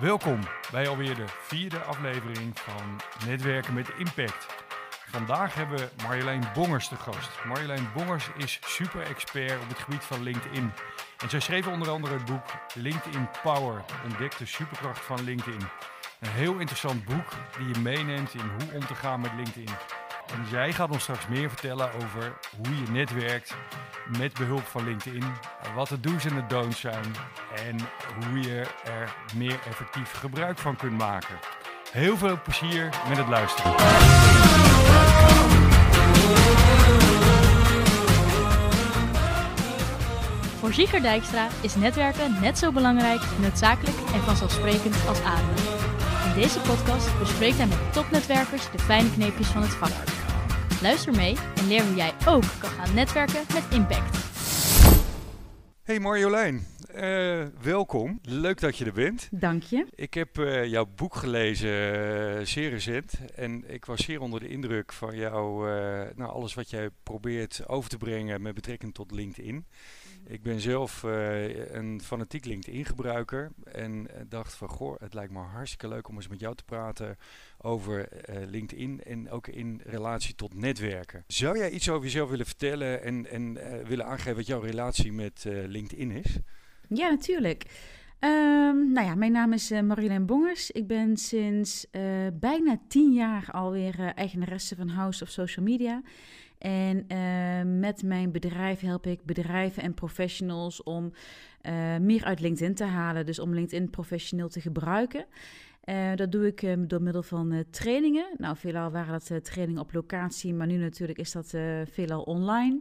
Welkom bij alweer de vierde aflevering van Netwerken met Impact. Vandaag hebben we Marjolein Bongers te gast. Marjolein Bongers is super-expert op het gebied van LinkedIn. En zij schreef onder andere het boek LinkedIn Power, ontdek de superkracht van LinkedIn. Een heel interessant boek die je meeneemt in hoe om te gaan met LinkedIn. En zij gaat ons straks meer vertellen over hoe je netwerkt met behulp van LinkedIn. Wat de do's en de don'ts zijn. En hoe je er meer effectief gebruik van kunt maken. Heel veel plezier met het luisteren. Voor Zieger Dijkstra is netwerken net zo belangrijk, noodzakelijk en vanzelfsprekend als ademen. In deze podcast bespreekt hij met topnetwerkers de fijne kneepjes van het vak. Luister mee en leer hoe jij ook kan gaan netwerken met impact. Hey Marjolein, uh, welkom. Leuk dat je er bent. Dank je. Ik heb uh, jouw boek gelezen, uh, zeer recent. En ik was zeer onder de indruk van jou, nou, alles wat jij probeert over te brengen met betrekking tot LinkedIn. Ik ben zelf uh, een fanatiek LinkedIn-gebruiker en dacht van, goh, het lijkt me hartstikke leuk om eens met jou te praten over uh, LinkedIn en ook in relatie tot netwerken. Zou jij iets over jezelf willen vertellen en, en willen aangeven wat jouw relatie met LinkedIn is? Ja, natuurlijk. Um, nou ja, mijn naam is uh, Bongers. Ik ben sinds uh, bijna tien jaar alweer uh, eigenaresse van House of Social Media. En met mijn bedrijf help ik bedrijven en professionals om meer uit LinkedIn te halen. Dus om LinkedIn professioneel te gebruiken. dat doe ik door middel van trainingen. Nou, veelal waren dat trainingen op locatie, maar nu natuurlijk is dat veelal online.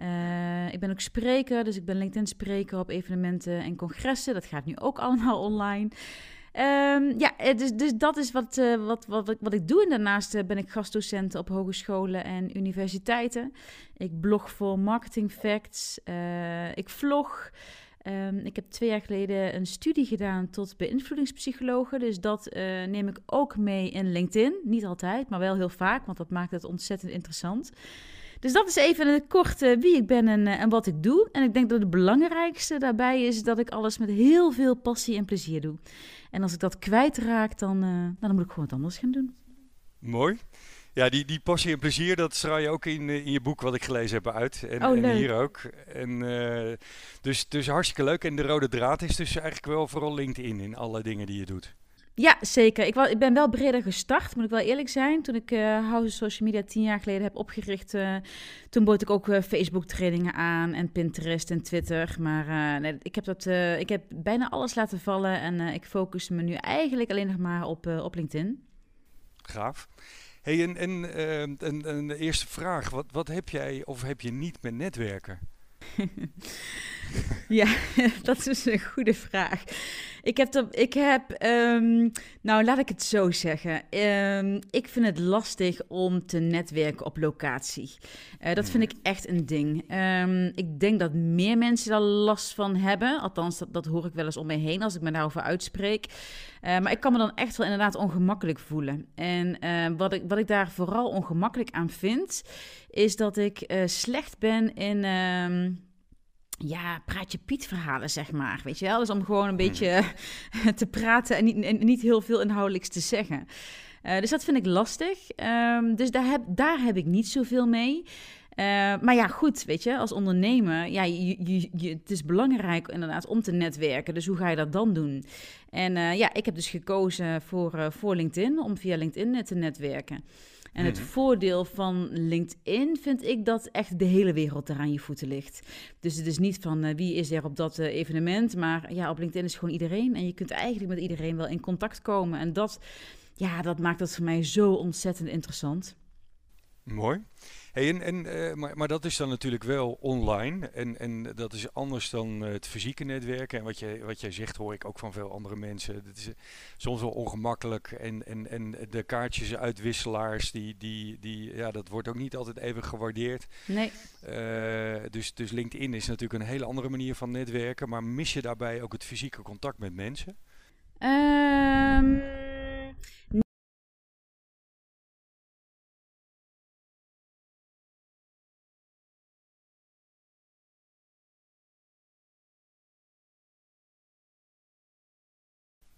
Uh, ik ben ook spreker, dus ik ben LinkedIn-spreker op evenementen en congressen. Dat gaat nu ook allemaal online. Um, ja, dus, dus dat is wat, uh, wat, wat, wat ik doe. En daarnaast ben ik gastdocent op hogescholen en universiteiten. Ik blog voor Marketing Facts. ik vlog. Um, ik heb twee jaar geleden een studie gedaan tot beïnvloedingspsychologe. Dus dat neem ik ook mee in LinkedIn. Niet altijd, maar wel heel vaak, want dat maakt het ontzettend interessant. Dus dat is even een korte wie ik ben en, uh, en wat ik doe. En ik denk dat het belangrijkste daarbij is dat ik alles met heel veel passie en plezier doe. En als ik dat kwijtraak, dan, uh, dan moet ik gewoon wat anders gaan doen. Mooi. Ja, die, die passie en plezier, dat straal je ook in, in je boek wat ik gelezen heb uit. En, oh, en hier ook. En, uh, dus, dus hartstikke leuk. En de rode draad is dus eigenlijk wel vooral LinkedIn in alle dingen die je doet. Ja, zeker. Ik, ik, ben wel breder gestart, moet ik wel eerlijk zijn. Toen ik uh, House Social Media tien jaar geleden heb opgericht, uh, toen bood ik ook uh, Facebook-trainingen aan en Pinterest en Twitter. Maar nee, ik, heb dat, ik heb bijna alles laten vallen en ik focus me nu eigenlijk alleen nog maar op, op LinkedIn. Gaaf. Hey, en, en, en, en de eerste vraag, wat, wat heb jij of heb je niet met netwerken? ja, dat is een goede vraag. Ik heb, er, ik heb um, nou laat ik het zo zeggen. Um, ik vind het lastig om te netwerken op locatie. Uh, dat vind ik echt een ding. Um, ik denk dat meer mensen daar last van hebben. Althans, dat, dat hoor ik wel eens om me heen als ik me daarover uitspreek. Uh, maar ik kan me dan echt wel inderdaad ongemakkelijk voelen. En uh, wat, ik, wat ik daar vooral ongemakkelijk aan vind, is dat ik uh, slecht ben in ja, praatje Piet verhalen, zeg maar. Weet je wel? Dus om gewoon een beetje te praten en niet, en niet heel veel inhoudelijks te zeggen. Uh, dus dat vind ik lastig. Um, dus daar heb, daar heb ik niet zoveel mee. Uh, maar ja, goed, weet je, als ondernemer, ja, je, je, je, het is belangrijk inderdaad om te netwerken. Dus hoe ga je dat dan doen? En uh, ja, ik heb dus gekozen voor, voor LinkedIn, om via LinkedIn te netwerken. En het mhm. voordeel van LinkedIn vind ik dat echt de hele wereld er aan je voeten ligt. Dus het is niet van uh, wie is er op dat uh, evenement, maar ja, op LinkedIn is gewoon iedereen. En je kunt eigenlijk met iedereen wel in contact komen. En dat, ja, dat maakt het voor mij zo ontzettend interessant. Mooi. Hey, en, en, uh, maar, maar dat is dan natuurlijk wel online. En, en dat is anders dan het fysieke netwerken. En wat, je, wat jij zegt hoor ik ook van veel andere mensen. Dat is soms wel ongemakkelijk. En, en, en de kaartjes uitwisselaars, die, die, die, ja, dat wordt ook niet altijd even gewaardeerd. Nee. Uh, dus, dus LinkedIn is natuurlijk een hele andere manier van netwerken. Maar mis je daarbij ook het fysieke contact met mensen? Um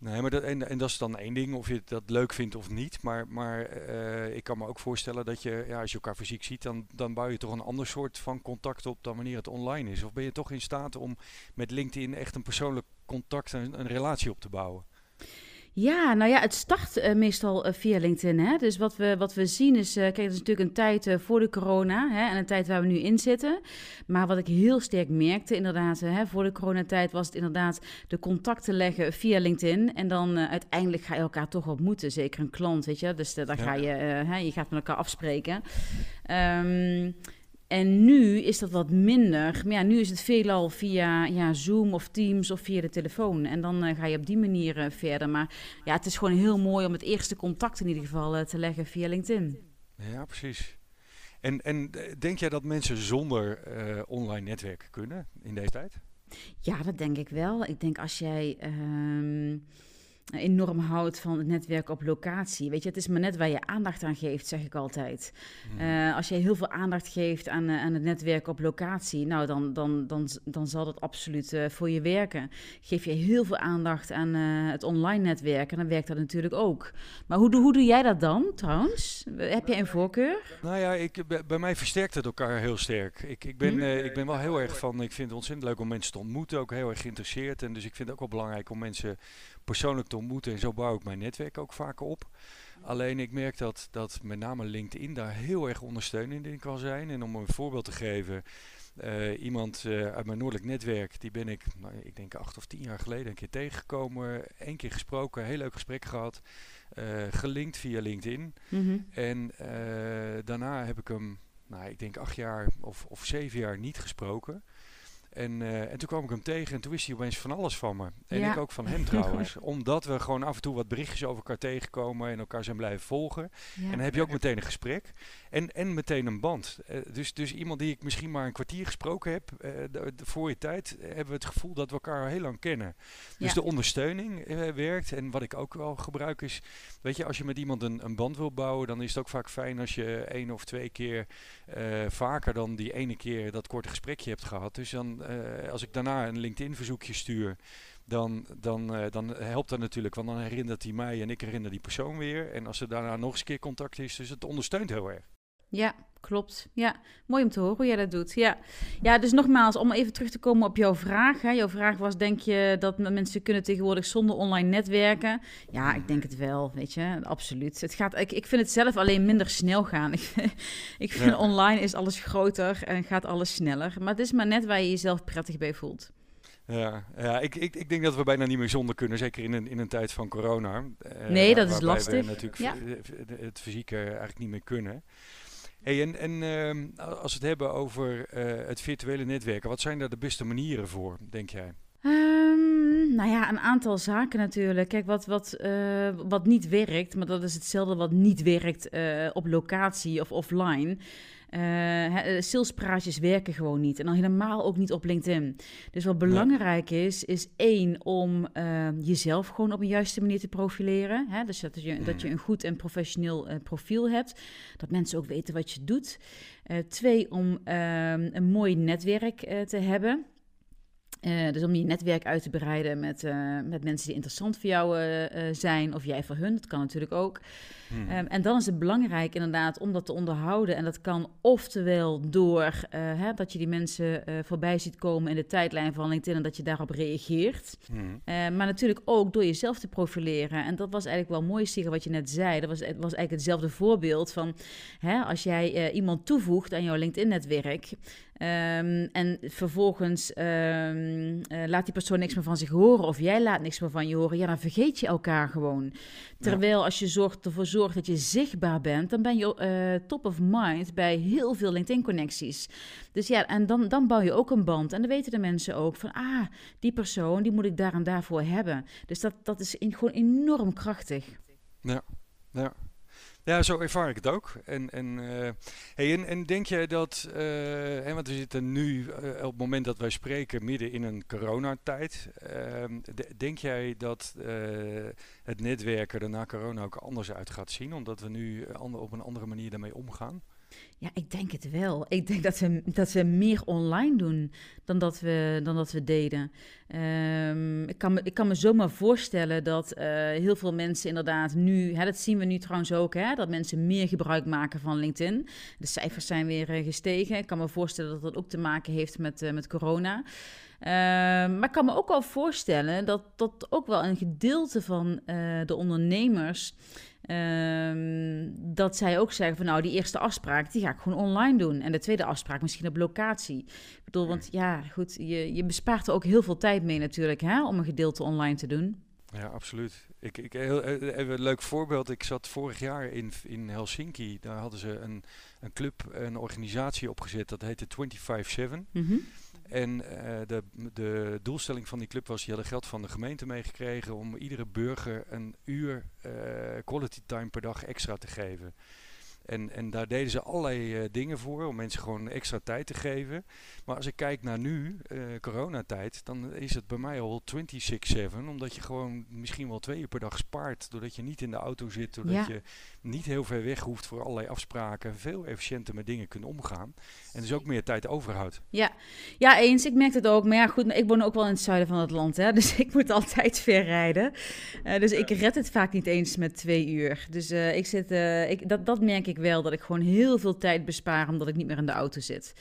Nee, maar dat, en, en dat is dan één ding, of je dat leuk vindt of niet. Maar, maar eh, ik kan me ook voorstellen dat je, ja, als je elkaar fysiek ziet, dan, dan bouw je toch een ander soort van contact op dan wanneer het online is. Of ben je toch in staat om met LinkedIn echt een persoonlijk contact en een relatie op te bouwen? Ja, nou ja, het start uh, meestal uh, via LinkedIn. Hè? Dus wat we, wat we zien is, uh, kijk, het is natuurlijk een tijd voor de corona hè, en een tijd waar we nu in zitten. Maar wat ik heel sterk merkte, inderdaad, hè, voor de coronatijd was het inderdaad de contacten leggen via LinkedIn. En dan uiteindelijk ga je elkaar toch ontmoeten, zeker een klant, weet je. Dus ja. ga je, hè, je gaat met elkaar afspreken. Um, en nu is dat wat minder. Maar ja, nu is het veelal via ja, Zoom of Teams of via de telefoon. En dan uh, ga je op die manier uh, verder. Maar ja, het is gewoon heel mooi om het eerste contact in ieder geval uh, te leggen via LinkedIn. Ja, precies. En, en denk jij dat mensen zonder online netwerk kunnen in deze tijd? Ja, dat denk ik wel. Ik denk als jij... Uh, enorm houdt van het netwerk op locatie. Weet je, het is maar net waar je aandacht aan geeft, zeg ik altijd. Mhm. Uh, als je heel veel aandacht geeft aan, uh, aan het netwerk op locatie, nou, dan, dan, dan, dan zal dat absoluut uh, voor je werken. Geef je heel veel aandacht aan het online netwerk, en dan werkt dat natuurlijk ook. Maar hoe, hoe doe jij dat dan, trouwens? Heb je een voorkeur? Nou ja, ik, bij mij versterkt het elkaar heel sterk. Ik, ik, ben, hmm. ik ben wel heel erg van, ik vind het ontzettend leuk om mensen te ontmoeten, ook heel erg geïnteresseerd. En dus ik vind het ook wel belangrijk om mensen persoonlijk te ontmoeten. En zo bouw ik mijn netwerk ook vaker op. Alleen ik merk dat, dat met name LinkedIn daar heel erg ondersteunend in kan zijn. En om een voorbeeld te geven. Uh, iemand uh, uit mijn noordelijk netwerk, die ben ik, nou, ik denk acht of tien jaar geleden een keer tegengekomen. Eén keer gesproken, heel leuk gesprek gehad. Uh, gelinkt via LinkedIn. Mm -hmm. En daarna heb ik hem, nou, ik denk acht jaar of, of zeven jaar niet gesproken. En, uh, en toen kwam ik hem tegen en toen wist hij opeens van alles van me. En ik ook van hem trouwens. Omdat we gewoon af en toe wat berichtjes over elkaar tegenkomen en elkaar zijn blijven volgen. En dan heb je ook meteen een gesprek. En, en meteen een band. Uh, dus, dus iemand die ik misschien maar een kwartier gesproken heb, uh, de, de, voor je tijd, hebben we het gevoel dat we elkaar heel lang kennen. Dus ja. de ondersteuning werkt. En wat ik ook wel gebruik is, weet je, als je met iemand een, een band wil bouwen, dan is het ook vaak fijn als je één of twee keer vaker dan die ene keer dat korte gesprekje hebt gehad. Dus dan als ik daarna een LinkedIn-verzoekje stuur, dan, dan, uh, dan helpt dat natuurlijk. Want dan herinnert hij mij en ik herinner die persoon weer. En als er daarna nog eens een keer contact is, dus het ondersteunt heel erg. Ja, klopt. Ja, mooi om te horen hoe jij dat doet. Ja, ja dus nogmaals, om even terug te komen op jouw vraag. Hè. Jouw vraag was, denk je dat mensen kunnen tegenwoordig zonder online netwerken? Ja, ik denk het wel, weet je, absoluut. Het gaat, ik, ik vind het zelf alleen minder snel gaan. ik vind online is alles groter en gaat alles sneller. Maar het is maar net waar je jezelf prettig bij voelt. Ja, ja ik, ik, ik denk dat we bijna niet meer zonder kunnen, zeker in een, in een tijd van corona. Uh, nee, dat is lastig. We natuurlijk ja. het fysieke eigenlijk niet meer kunnen. Hey, en en uh, als we het hebben over uh, het virtuele netwerken, wat zijn daar de beste manieren voor, denk jij? Um, nou ja, een aantal zaken natuurlijk. Kijk, wat, wat, uh, wat niet werkt, maar dat is hetzelfde wat niet werkt uh, op locatie of offline. Uh, salespraatjes werken gewoon niet. En dan helemaal ook niet op LinkedIn. Dus wat belangrijk is, is één om uh, jezelf gewoon op een juiste manier te profileren. Hè? Dus dat je, dat je een goed en professioneel uh, profiel hebt. Dat mensen ook weten wat je doet. twee, om ehm, een mooi netwerk te hebben. Uh, dus om je netwerk uit te breiden met, uh, met mensen die interessant voor jou uh, zijn, of jij voor hun, dat kan natuurlijk ook. Hmm. Um, en dan is het belangrijk inderdaad om dat te onderhouden. En dat kan oftewel door hè, dat je die mensen voorbij ziet komen in de tijdlijn van LinkedIn en dat je daarop reageert. Hmm. maar natuurlijk ook door jezelf te profileren. En dat was eigenlijk wel mooi, Sigrid, wat je net zei. Dat was, was eigenlijk hetzelfde voorbeeld van hè, als jij iemand toevoegt aan jouw LinkedIn-netwerk. Um, en vervolgens um, uh, laat die persoon niks meer van zich horen of jij laat niks meer van je horen, ja, dan vergeet je elkaar gewoon. Terwijl als je zorgt, ervoor zorgt dat je zichtbaar bent, dan ben je uh, top of mind bij heel veel LinkedIn-connecties. Dus ja, en dan, dan bouw je ook een band. En dan weten de mensen ook van, ah, die persoon, die moet ik daar en daarvoor hebben. Dus dat, dat is in, gewoon enorm krachtig. Ja, ja. Ja, zo ervaar ik het ook. En, en, uh, hey, en, en, denk jij dat, hè, want we zitten nu uh, op het moment dat wij spreken midden in een coronatijd. Ehm, denk jij dat het netwerken er na corona ook anders uit gaat zien, omdat we nu op een andere manier daarmee omgaan? Ja, ik denk het wel. Ik denk dat we, dat we meer online doen dan dat we, dan dat we deden. Ehm, ik, kan me, ik kan me zomaar voorstellen dat uh, heel veel mensen inderdaad nu, hè, dat zien we nu trouwens ook, hè, dat mensen meer gebruik maken van LinkedIn. De cijfers zijn weer uh, gestegen. Ik kan me voorstellen dat dat ook te maken heeft met, uh, met corona. Ehm, maar ik kan me ook wel voorstellen dat dat ook wel een gedeelte van de ondernemers Um, dat zij ook zeggen van nou, die eerste afspraak, die ga ik gewoon online doen. En de tweede afspraak misschien op locatie. Ik bedoel, want ja, goed, je, je bespaart er ook heel veel tijd mee natuurlijk, hè, om een gedeelte online te doen. Ja, absoluut. Ik, ik, heel, eh, even een leuk voorbeeld. Ik zat vorig jaar in, in Helsinki. Daar hadden ze een, een club, een organisatie opgezet. Dat heette 25-7. Mm -hmm. En uh, de, de doelstelling van die club was, die hadden geld van de gemeente meegekregen om iedere burger een uur uh, quality time per dag extra te geven. En, en daar deden ze allerlei uh, dingen voor om mensen gewoon extra tijd te geven. Maar als ik kijk naar nu, uh, coronatijd, dan is het bij mij al 26-7. Omdat je gewoon misschien wel twee uur per dag spaart. Doordat je niet in de auto zit, doordat ja. je niet heel ver weg hoeft voor allerlei afspraken. Veel efficiënter met dingen kunt omgaan. En dus ook meer tijd overhoudt. Ja. ja, eens. Ik merk het ook. Maar ja, goed, ik woon ook wel in het zuiden van het land. Hè, dus ik moet altijd ver rijden. Uh, dus ik red het vaak niet eens met twee uur. Dus ik zit, ik, dat, dat merk ik wel dat ik gewoon heel veel tijd bespaar omdat ik niet meer in de auto zit.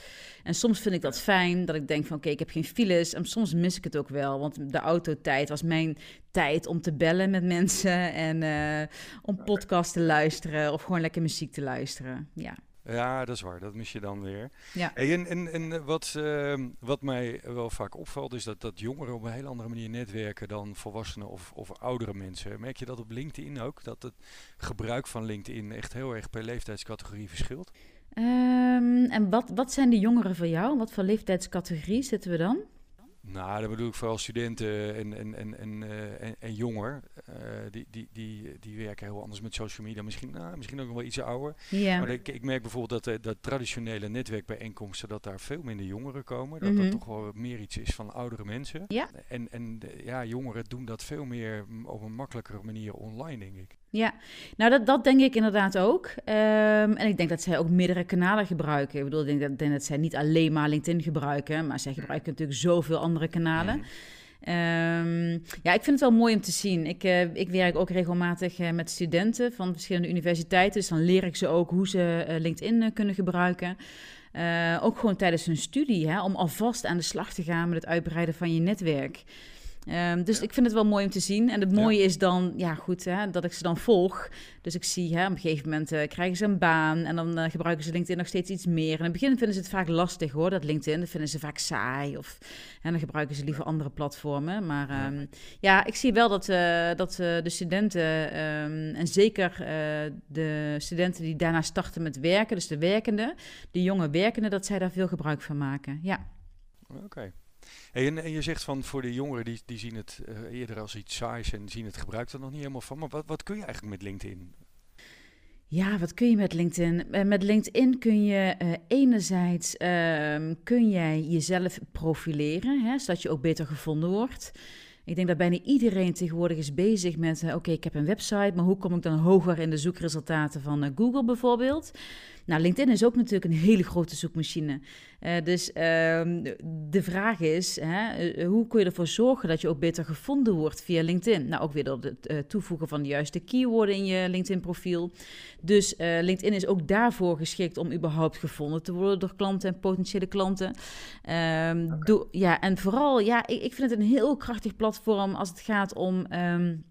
En soms vind ik dat fijn, dat ik denk van oké, ik heb geen files. En soms mis ik het ook wel, want de autotijd was mijn tijd om te bellen met mensen en uh, om podcast te luisteren of gewoon lekker muziek te luisteren. Ja. Ja, dat is waar. Dat mis je dan weer. Ja. En, en, en wat, uh, wat mij wel vaak opvalt, is dat, dat jongeren op een hele andere manier netwerken dan volwassenen of, of oudere mensen. Merk je dat op LinkedIn ook? Dat het gebruik van LinkedIn echt heel erg per leeftijdscategorie verschilt? Um, en wat, wat zijn de jongeren voor jou? Wat voor leeftijdscategorie zitten we dan? Nou, dat bedoel ik vooral studenten en, en, en, en, uh, en, en jonger. Uh, die, die, die, die werken heel anders met social media. Misschien, nou, misschien ook nog wel iets ouder. Yeah. Maar ik, ik merk bijvoorbeeld dat, uh, dat traditionele netwerkbijeenkomsten... dat daar veel minder jongeren komen. Dat mm -hmm. dat toch wel meer iets is van oudere mensen. En, en ja, jongeren doen dat veel meer op een makkelijkere manier online, denk ik. Ja, nou dat, dat denk ik inderdaad ook. Um, en ik denk dat zij ook meerdere kanalen gebruiken. Ik bedoel, ik denk dat, denk dat zij niet alleen maar LinkedIn gebruiken, maar zij gebruiken natuurlijk zoveel andere kanalen. Mm. Um, ja, ik vind het wel mooi om te zien. Ik, uh, ik werk ook regelmatig uh, met studenten van verschillende universiteiten. Dus dan leer ik ze ook hoe ze uh, LinkedIn kunnen gebruiken. ook gewoon tijdens hun studie, hè, om alvast aan de slag te gaan met het uitbreiden van je netwerk. Um, dus ja. ik vind het wel mooi om te zien. En het mooie ja. is dan, ja goed, hè, dat ik ze dan volg. Dus ik zie, hè, op een gegeven moment uh, krijgen ze een baan en dan uh, gebruiken ze LinkedIn nog steeds iets meer. En in het begin vinden ze het vaak lastig hoor, dat LinkedIn. Dat vinden ze vaak saai of en dan gebruiken ze liever andere platformen. Maar um, ja. ja, ik zie wel dat, uh, dat de studenten, um, en zeker de studenten die daarna starten met werken, dus de werkenden, de jonge werkenden, dat zij daar veel gebruik van maken. Ja. Oké. Okay. En, je zegt van voor de jongeren die, die zien het uh, eerder als iets saais en zien het gebruik er nog niet helemaal van. Maar wat, wat kun je eigenlijk met LinkedIn? Ja, wat kun je met LinkedIn? Uh, met LinkedIn kun je uh, enerzijds uh, kun jij jezelf profileren, hè, zodat je ook beter gevonden wordt. Ik denk dat bijna iedereen tegenwoordig is bezig met, oké, ik heb een website, maar hoe kom ik dan hoger in de zoekresultaten van Google bijvoorbeeld? Nou, LinkedIn is ook natuurlijk een hele grote zoekmachine. Uh, dus uh, de vraag is, hè, eh, hoe kun je ervoor zorgen dat je ook beter gevonden wordt via LinkedIn? Nou, ook weer door het uh, toevoegen van de juiste keyworden in je LinkedIn-profiel. Dus LinkedIn is ook daarvoor geschikt om überhaupt gevonden te worden door klanten en potentiële klanten. Um, okay. do, ja, en vooral, ja, ik, ik, vind het een heel krachtig platform als het gaat om... Um,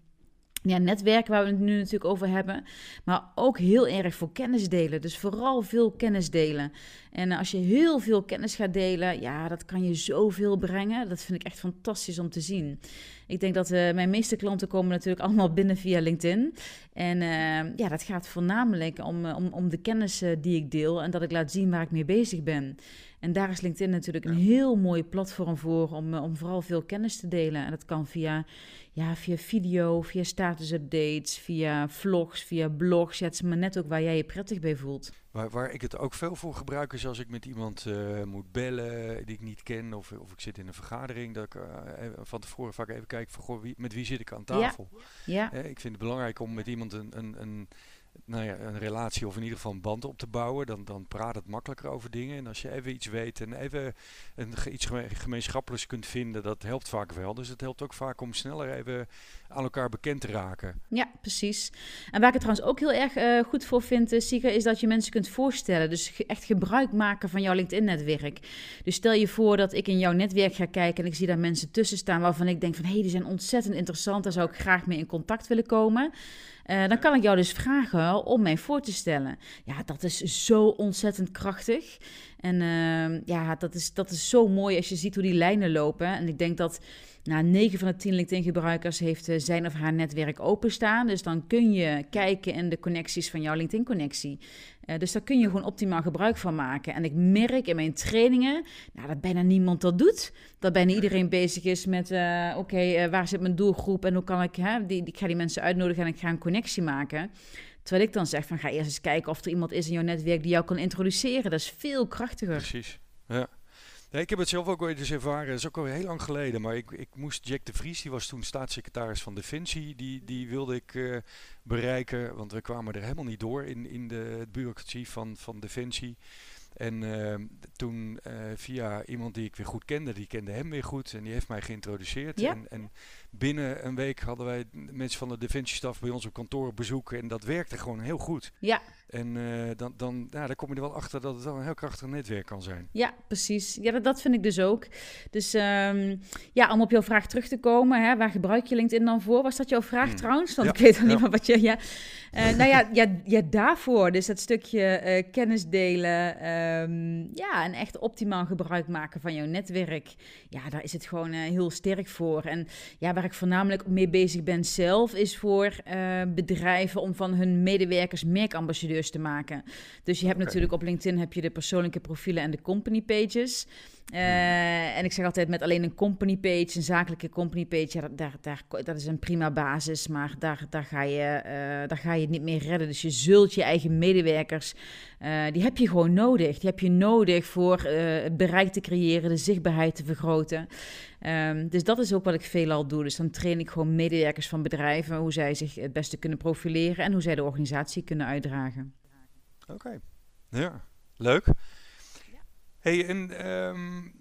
ja, netwerken waar we het nu natuurlijk over hebben. Maar ook heel erg voor kennis delen. Dus vooral veel kennis delen. En als je heel veel kennis gaat delen, ja, dat kan je zoveel brengen. Dat vind ik echt fantastisch om te zien. Ik denk dat uh, mijn meeste klanten komen natuurlijk allemaal binnen via LinkedIn. En uh, ja, dat gaat voornamelijk om, om, om de kennis die ik deel en dat ik laat zien waar ik mee bezig ben. En daar is LinkedIn natuurlijk een heel mooi platform voor om, om vooral veel kennis te delen. En dat kan via, ja, via video, via status-updates, via vlogs, via blogs. Ja, het is maar net ook waar jij je prettig bij voelt. Waar, waar ik het ook veel voor gebruik is als ik met iemand uh, moet bellen die ik niet ken of, of ik zit in een vergadering, dat ik uh, van tevoren vaak even kijk van goh, wie, met wie zit ik aan tafel. Ja. ja. Uh, ik vind het belangrijk om met iemand een, een, een nou ja, een relatie of in ieder geval een band op te bouwen. Dan, dan praat het makkelijker over dingen. En als je even iets weet en even een, iets gemeenschappelijks kunt vinden, dat helpt vaak wel. Dus het helpt ook vaak om sneller even aan elkaar bekend te raken. Ja, precies. En waar ik het trouwens ook heel erg uh, goed voor vind, uh, Sika, is dat je mensen kunt voorstellen. Dus echt gebruik maken van jouw LinkedIn-netwerk. Dus stel je voor dat ik in jouw netwerk ga kijken en ik zie daar mensen tussen staan waarvan ik denk van hé, hey, die zijn ontzettend interessant, daar zou ik graag mee in contact willen komen. Uh, dan kan ik jou dus vragen om mij voor te stellen. Ja, dat is zo ontzettend krachtig. En uh, ja, dat is, dat is zo mooi als je ziet hoe die lijnen lopen. En ik denk dat nou, 9 van de 10 LinkedIn-gebruikers heeft uh, zijn of haar netwerk openstaan. Dus dan kun je kijken in de connecties van jouw LinkedIn-connectie. Uh, dus daar kun je gewoon optimaal gebruik van maken. En ik merk in mijn trainingen nou, dat bijna niemand dat doet. Dat bijna iedereen bezig is met: uh, oké, waar zit mijn doelgroep en hoe kan ik, hè, die, ik ga die mensen uitnodigen en ik ga een connectie maken. Terwijl ik dan zeg: van ga eerst eens kijken of er iemand is in jouw netwerk die jou kan introduceren. Dat is veel krachtiger. Precies. Ja. Nee, ik heb het zelf ook ooit eens ervaren. Dat is ook al heel lang geleden. Maar ik, ik moest Jack de Vries, die was toen staatssecretaris van Defensie. Die, die wilde ik uh, bereiken. Want we kwamen er helemaal niet door in, in de bureaucratie van, van Defensie. En uh, toen uh, via iemand die ik weer goed kende, die kende hem weer goed. En die heeft mij geïntroduceerd. Ja. En, en binnen een week hadden wij mensen van de defensiestaf bij ons op kantoor bezoeken. En dat werkte gewoon heel goed. Ja. En uh, dan, dan, ja, dan kom je er wel achter dat het wel een heel krachtig netwerk kan zijn. Ja, precies. Ja, dat, dat vind ik dus ook. Dus um, ja, om op jouw vraag terug te komen, hè, waar gebruik je LinkedIn dan voor? Was dat jouw vraag hmm. trouwens? Want ja. ik weet al niet meer wat je... Ja. Uh, nou ja, ja, ja, daarvoor. Dus dat stukje uh, kennis delen. Um, ja, en echt optimaal gebruik maken van jouw netwerk. Ja, daar is het gewoon heel sterk voor. En ja, waar ik voornamelijk mee bezig ben zelf, is voor uh, bedrijven om van hun medewerkers merkambassadeurs te maken. Dus je hebt natuurlijk op LinkedIn heb je de persoonlijke profielen en de company pages. Uh, en ik zeg altijd met alleen een company page, een zakelijke company page, daar, daar, dat is een prima basis, maar daar, daar, ga je, uh, daar ga je het niet meer redden. Dus je zult je eigen medewerkers, uh, die heb je gewoon nodig. Die heb je nodig voor het bereik te creëren, de zichtbaarheid te vergroten. Um, dus dat is ook wat ik veelal doe. Dus dan train ik gewoon medewerkers van bedrijven, hoe zij zich het beste kunnen profileren en hoe zij de organisatie kunnen uitdragen. Oké, ja, leuk. Hey, en um,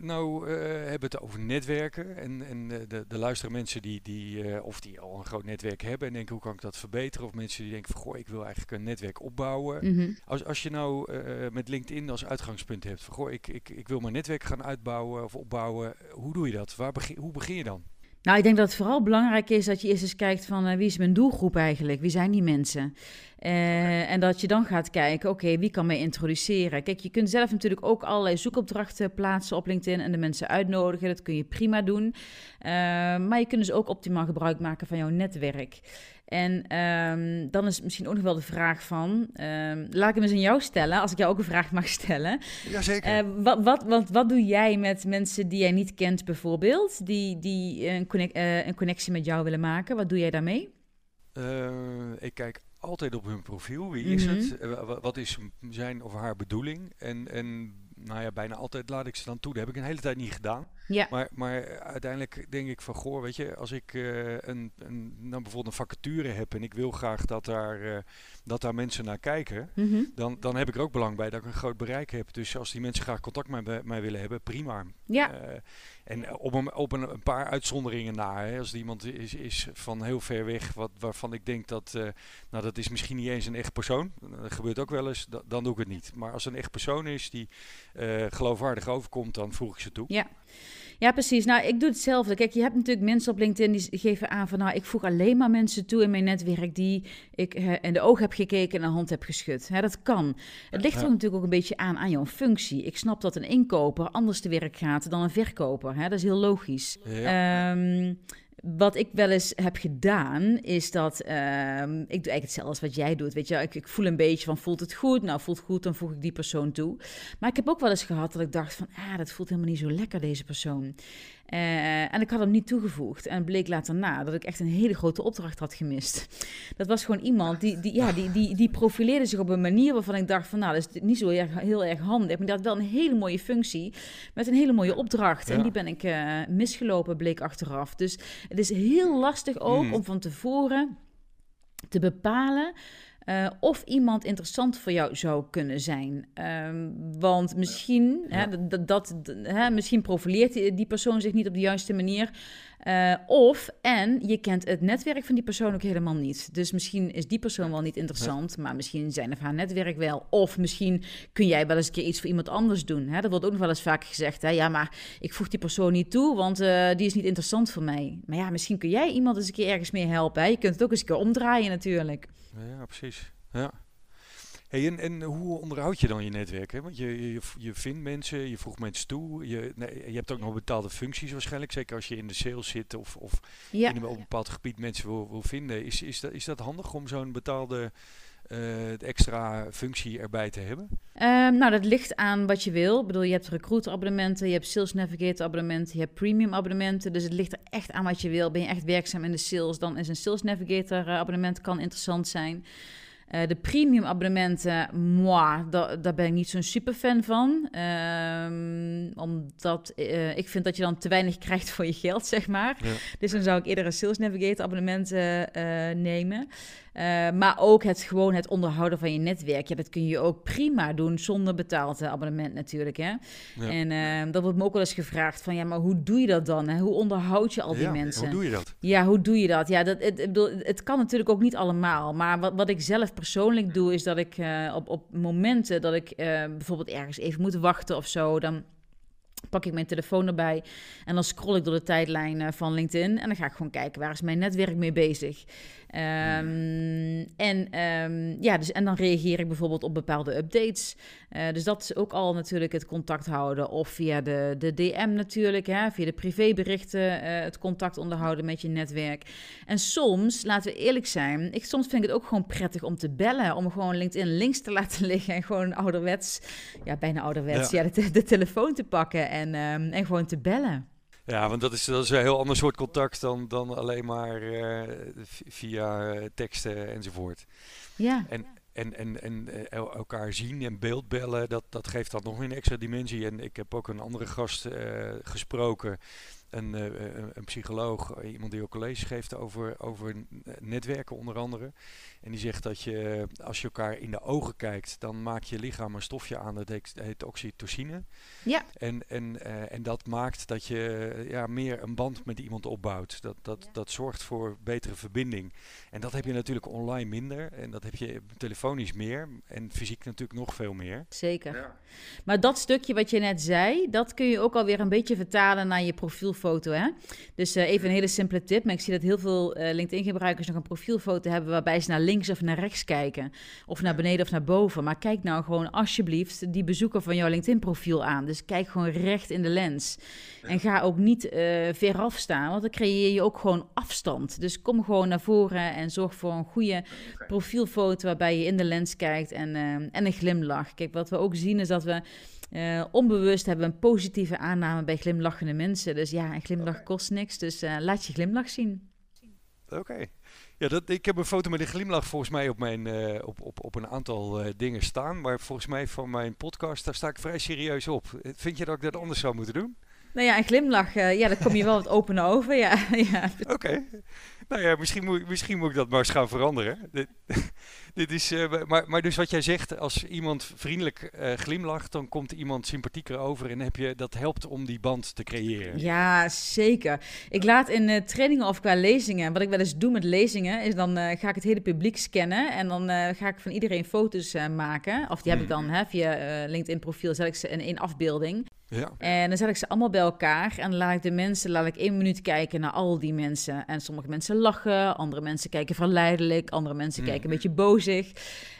nou uh, hebben we het over netwerken. En, en uh, de, de luisteren mensen die, die uh, of die al een groot netwerk hebben en denken hoe kan ik dat verbeteren. Of mensen die denken van goh, ik wil eigenlijk een netwerk opbouwen. Mhm. Mm -hmm. als, als je nou met LinkedIn als uitgangspunt hebt van goh, ik, ik, ik wil mijn netwerk gaan uitbouwen of opbouwen. Hoe doe je dat? Waar begin, hoe begin je dan? Nou, ik denk dat het vooral belangrijk is dat je eerst eens kijkt van uh, wie is mijn doelgroep eigenlijk? Wie zijn die mensen? Uh, en dat je dan gaat kijken, oké, wie kan mij introduceren? Kijk, je kunt zelf natuurlijk ook allerlei zoekopdrachten plaatsen op LinkedIn en de mensen uitnodigen. Dat kun je prima doen. Uh, maar je kunt dus ook optimaal gebruik maken van jouw netwerk. En um, dan is misschien ook nog wel de vraag van, um, laat ik hem eens aan jou stellen, als ik jou ook een vraag mag stellen. Jazeker. Uh, wat, wat, wat, wat doe jij met mensen die jij niet kent bijvoorbeeld, die, die een, connect, uh, een connectie met jou willen maken? Wat doe jij daarmee? Uh, ik kijk altijd op hun profiel. Wie is mm -hmm. het? Wat is zijn of haar bedoeling? En, en nou ja, bijna altijd laat ik ze dan toe. Dat heb ik een hele tijd niet gedaan. Ja. Maar, maar uiteindelijk denk ik van, goh, weet je, als ik uh, een, een, nou bijvoorbeeld een vacature heb en ik wil graag dat daar, uh, dat daar mensen naar kijken, mm -hmm. dan, dan heb ik er ook belang bij dat ik een groot bereik heb. Dus als die mensen graag contact met mij willen hebben, prima. Ja. Uh, en op een, op een, een paar uitzonderingen na. Hè, als er iemand is, is van heel ver weg, wat, waarvan ik denk dat, uh, nou dat is misschien niet eens een echt persoon. Dat gebeurt ook wel eens, da, dan doe ik het niet. Maar als een echt persoon is die uh, geloofwaardig overkomt, dan voeg ik ze toe. Ja. Ja, precies. Nou, ik doe hetzelfde. Kijk, je hebt natuurlijk mensen op LinkedIn die geven aan van... nou, ik voeg alleen maar mensen toe in mijn netwerk... die ik uh, in de oog heb gekeken en een hand heb geschud. Dat kan. Het ligt er ja. natuurlijk ook een beetje aan aan jouw functie. Ik snap dat een inkoper anders te werk gaat dan een verkoper. Hè? Dat is heel logisch. Ja. Um, wat ik wel eens heb gedaan, is dat um, ik doe eigenlijk hetzelfde als wat jij doet. Weet je, ik, ik, voel een beetje van voelt het goed? Nou, voelt goed, dan voeg ik die persoon toe. Maar ik heb ook wel eens gehad dat ik dacht van, ah, dat voelt helemaal niet zo lekker deze persoon. Uh, en ik had hem niet toegevoegd. En het bleek later na dat ik echt een hele grote opdracht had gemist. Dat was gewoon iemand die, die, ja, die, die, die profileerde zich op een manier waarvan ik dacht van, nou, dat is niet zo heel, heel erg handig. Maar die had wel een hele mooie functie met een hele mooie opdracht. Ja. En die ben ik uh, misgelopen, bleek achteraf. Dus het is heel lastig ook mm. om van tevoren te bepalen Uh, of iemand interessant voor jou zou kunnen zijn. Ehm, want misschien, Hè, dat, dat, hè, misschien profileert die, die, persoon zich niet op de juiste manier. Uh, of, en je kent het netwerk van die persoon ook helemaal niet. Dus misschien is die persoon wel niet interessant, maar misschien zijn of haar netwerk wel. Of misschien kun jij wel eens een keer iets voor iemand anders doen. Hè? Dat wordt ook nog wel eens vaak gezegd. Hè? Ja, maar ik voeg die persoon niet toe, want uh, die is niet interessant voor mij. Maar ja, misschien kun jij iemand eens een keer ergens mee helpen. Hè? Je kunt het ook eens een keer omdraaien natuurlijk. Ja, precies. Ja. Hey, en, en hoe onderhoud je dan je netwerk? Hè? Want je, je, je vindt mensen, je voegt mensen toe. Je, nee, je hebt ook nog bepaalde functies waarschijnlijk. Zeker als je in de sales zit of, of in een bepaald gebied mensen wil, wil vinden. Is, is, dat, is dat handig om zo'n betaalde uh, extra functie erbij te hebben? Um, nou, dat ligt aan wat je wil. Ik bedoel, je hebt recruiter abonnementen, je hebt Sales Navigator abonnementen, je hebt premium abonnementen. Dus het ligt er echt aan wat je wil. Ben je echt werkzaam in de sales, dan is een Sales Navigator uh, abonnement kan interessant zijn. Uh, de premium abonnementen, moi, daar ben ik niet zo'n super fan van. Um, omdat uh, ik vind dat je dan te weinig krijgt voor je geld, zeg maar. Ja. Dus dan zou ik eerder een Sales Navigator abonnement uh, nemen. Uh, maar ook het gewoon het onderhouden van je netwerk. Ja, dat kun je ook prima doen zonder betaald abonnement natuurlijk. Hè? Ja. En uh, dat wordt me ook wel eens gevraagd van ja, maar hoe doe je dat dan? Hè? Hoe onderhoud je al die ja, mensen? Hoe doe je dat? Ja, hoe doe je dat? Ja, dat, het, bedoel, het kan natuurlijk ook niet allemaal. Maar wat, wat ik zelf persoonlijk doe, is dat ik uh, op, op momenten dat ik bijvoorbeeld ergens even moet wachten of zo, dan pak ik mijn telefoon erbij en dan scroll ik door de tijdlijn van LinkedIn en dan ga ik gewoon kijken waar is mijn netwerk mee bezig. Um, en, um, ja, dus, en dan reageer ik bijvoorbeeld op bepaalde updates. Uh, dus dat is ook al natuurlijk het contact houden. Of via de, de DM natuurlijk, hè, via de privéberichten uh, het contact onderhouden met je netwerk. En soms, laten we eerlijk zijn, ik, soms vind ik het ook gewoon prettig om te bellen. Om gewoon LinkedIn links te laten liggen en gewoon ouderwets, ja bijna ouderwets, ja. ja de, de, telefoon te pakken en, um, en gewoon te bellen. Ja, want dat is, dat is een heel ander soort contact dan, dan alleen maar uh, via teksten enzovoort. Ja. En, en, en, en uh, elkaar zien en beeldbellen, dat, dat geeft dan nog een extra dimensie. En ik heb ook een andere gast uh, gesproken een, uh, een psycholoog, iemand die ook college geeft over, over netwerken onder andere. En die zegt dat je, als je elkaar in de ogen kijkt, dan maakt je lichaam een stofje aan, dat heet, heet oxytocine. Ja. En, en, uh, en dat maakt dat je ja, meer een band met iemand opbouwt. Dat, dat, ja. dat zorgt voor betere verbinding. En dat heb je natuurlijk online minder. En dat heb je telefonisch meer. En fysiek natuurlijk nog veel meer. Zeker. Ja. Maar dat stukje wat je net zei, dat kun je ook alweer een beetje vertalen naar je profielfoto. Hè? Dus uh, even een hele simpele tip. Maar ik zie dat heel veel uh, LinkedIn-gebruikers nog een profielfoto hebben waarbij ze naar links of naar rechts kijken. Of naar beneden of naar boven. Maar kijk nou gewoon alsjeblieft die bezoeker van jouw LinkedIn-profiel aan. Dus kijk gewoon recht in de lens. En ga ook niet uh, veraf staan, want dan creëer je ook gewoon afstand. Dus kom gewoon naar voren en zorg voor een goede profielfoto waarbij je in de lens kijkt en, en een glimlach. Kijk, wat we ook zien is dat we uh, onbewust hebben een positieve aanname bij glimlachende mensen. Dus ja, een glimlach okay. kost niks, dus laat je glimlach zien. Oké. Okay. Ja, dat, ik heb een foto met een glimlach volgens mij op, mijn, uh, op, op, op een aantal uh, dingen staan. Maar volgens mij van mijn podcast, daar sta ik vrij serieus op. Vind je dat ik dat anders zou moeten doen? Nou ja, een glimlach, uh, ja, daar kom je wel wat open over, ja. ja. Oké. Okay. Nou ja, misschien moet, misschien moet ik dat maar eens gaan veranderen. dit, dit is, uh, maar, maar dus wat jij zegt, als iemand vriendelijk uh, glimlacht, dan komt iemand sympathieker over en heb je, dat helpt om die band te creëren. Ja, zeker. Ik laat in trainingen of qua lezingen, wat ik wel eens doe met lezingen, is dan ga ik het hele publiek scannen en dan ga ik van iedereen foto's maken. Of die heb ik dan hè, via LinkedIn profiel, zet ik ze in één afbeelding. Ja. En dan zet ik ze allemaal bij elkaar en laat ik de mensen, laat ik één minuut kijken naar al die mensen. En sommige mensen lachen, andere mensen kijken verleidelijk, andere mensen mm. kijken een beetje bozig.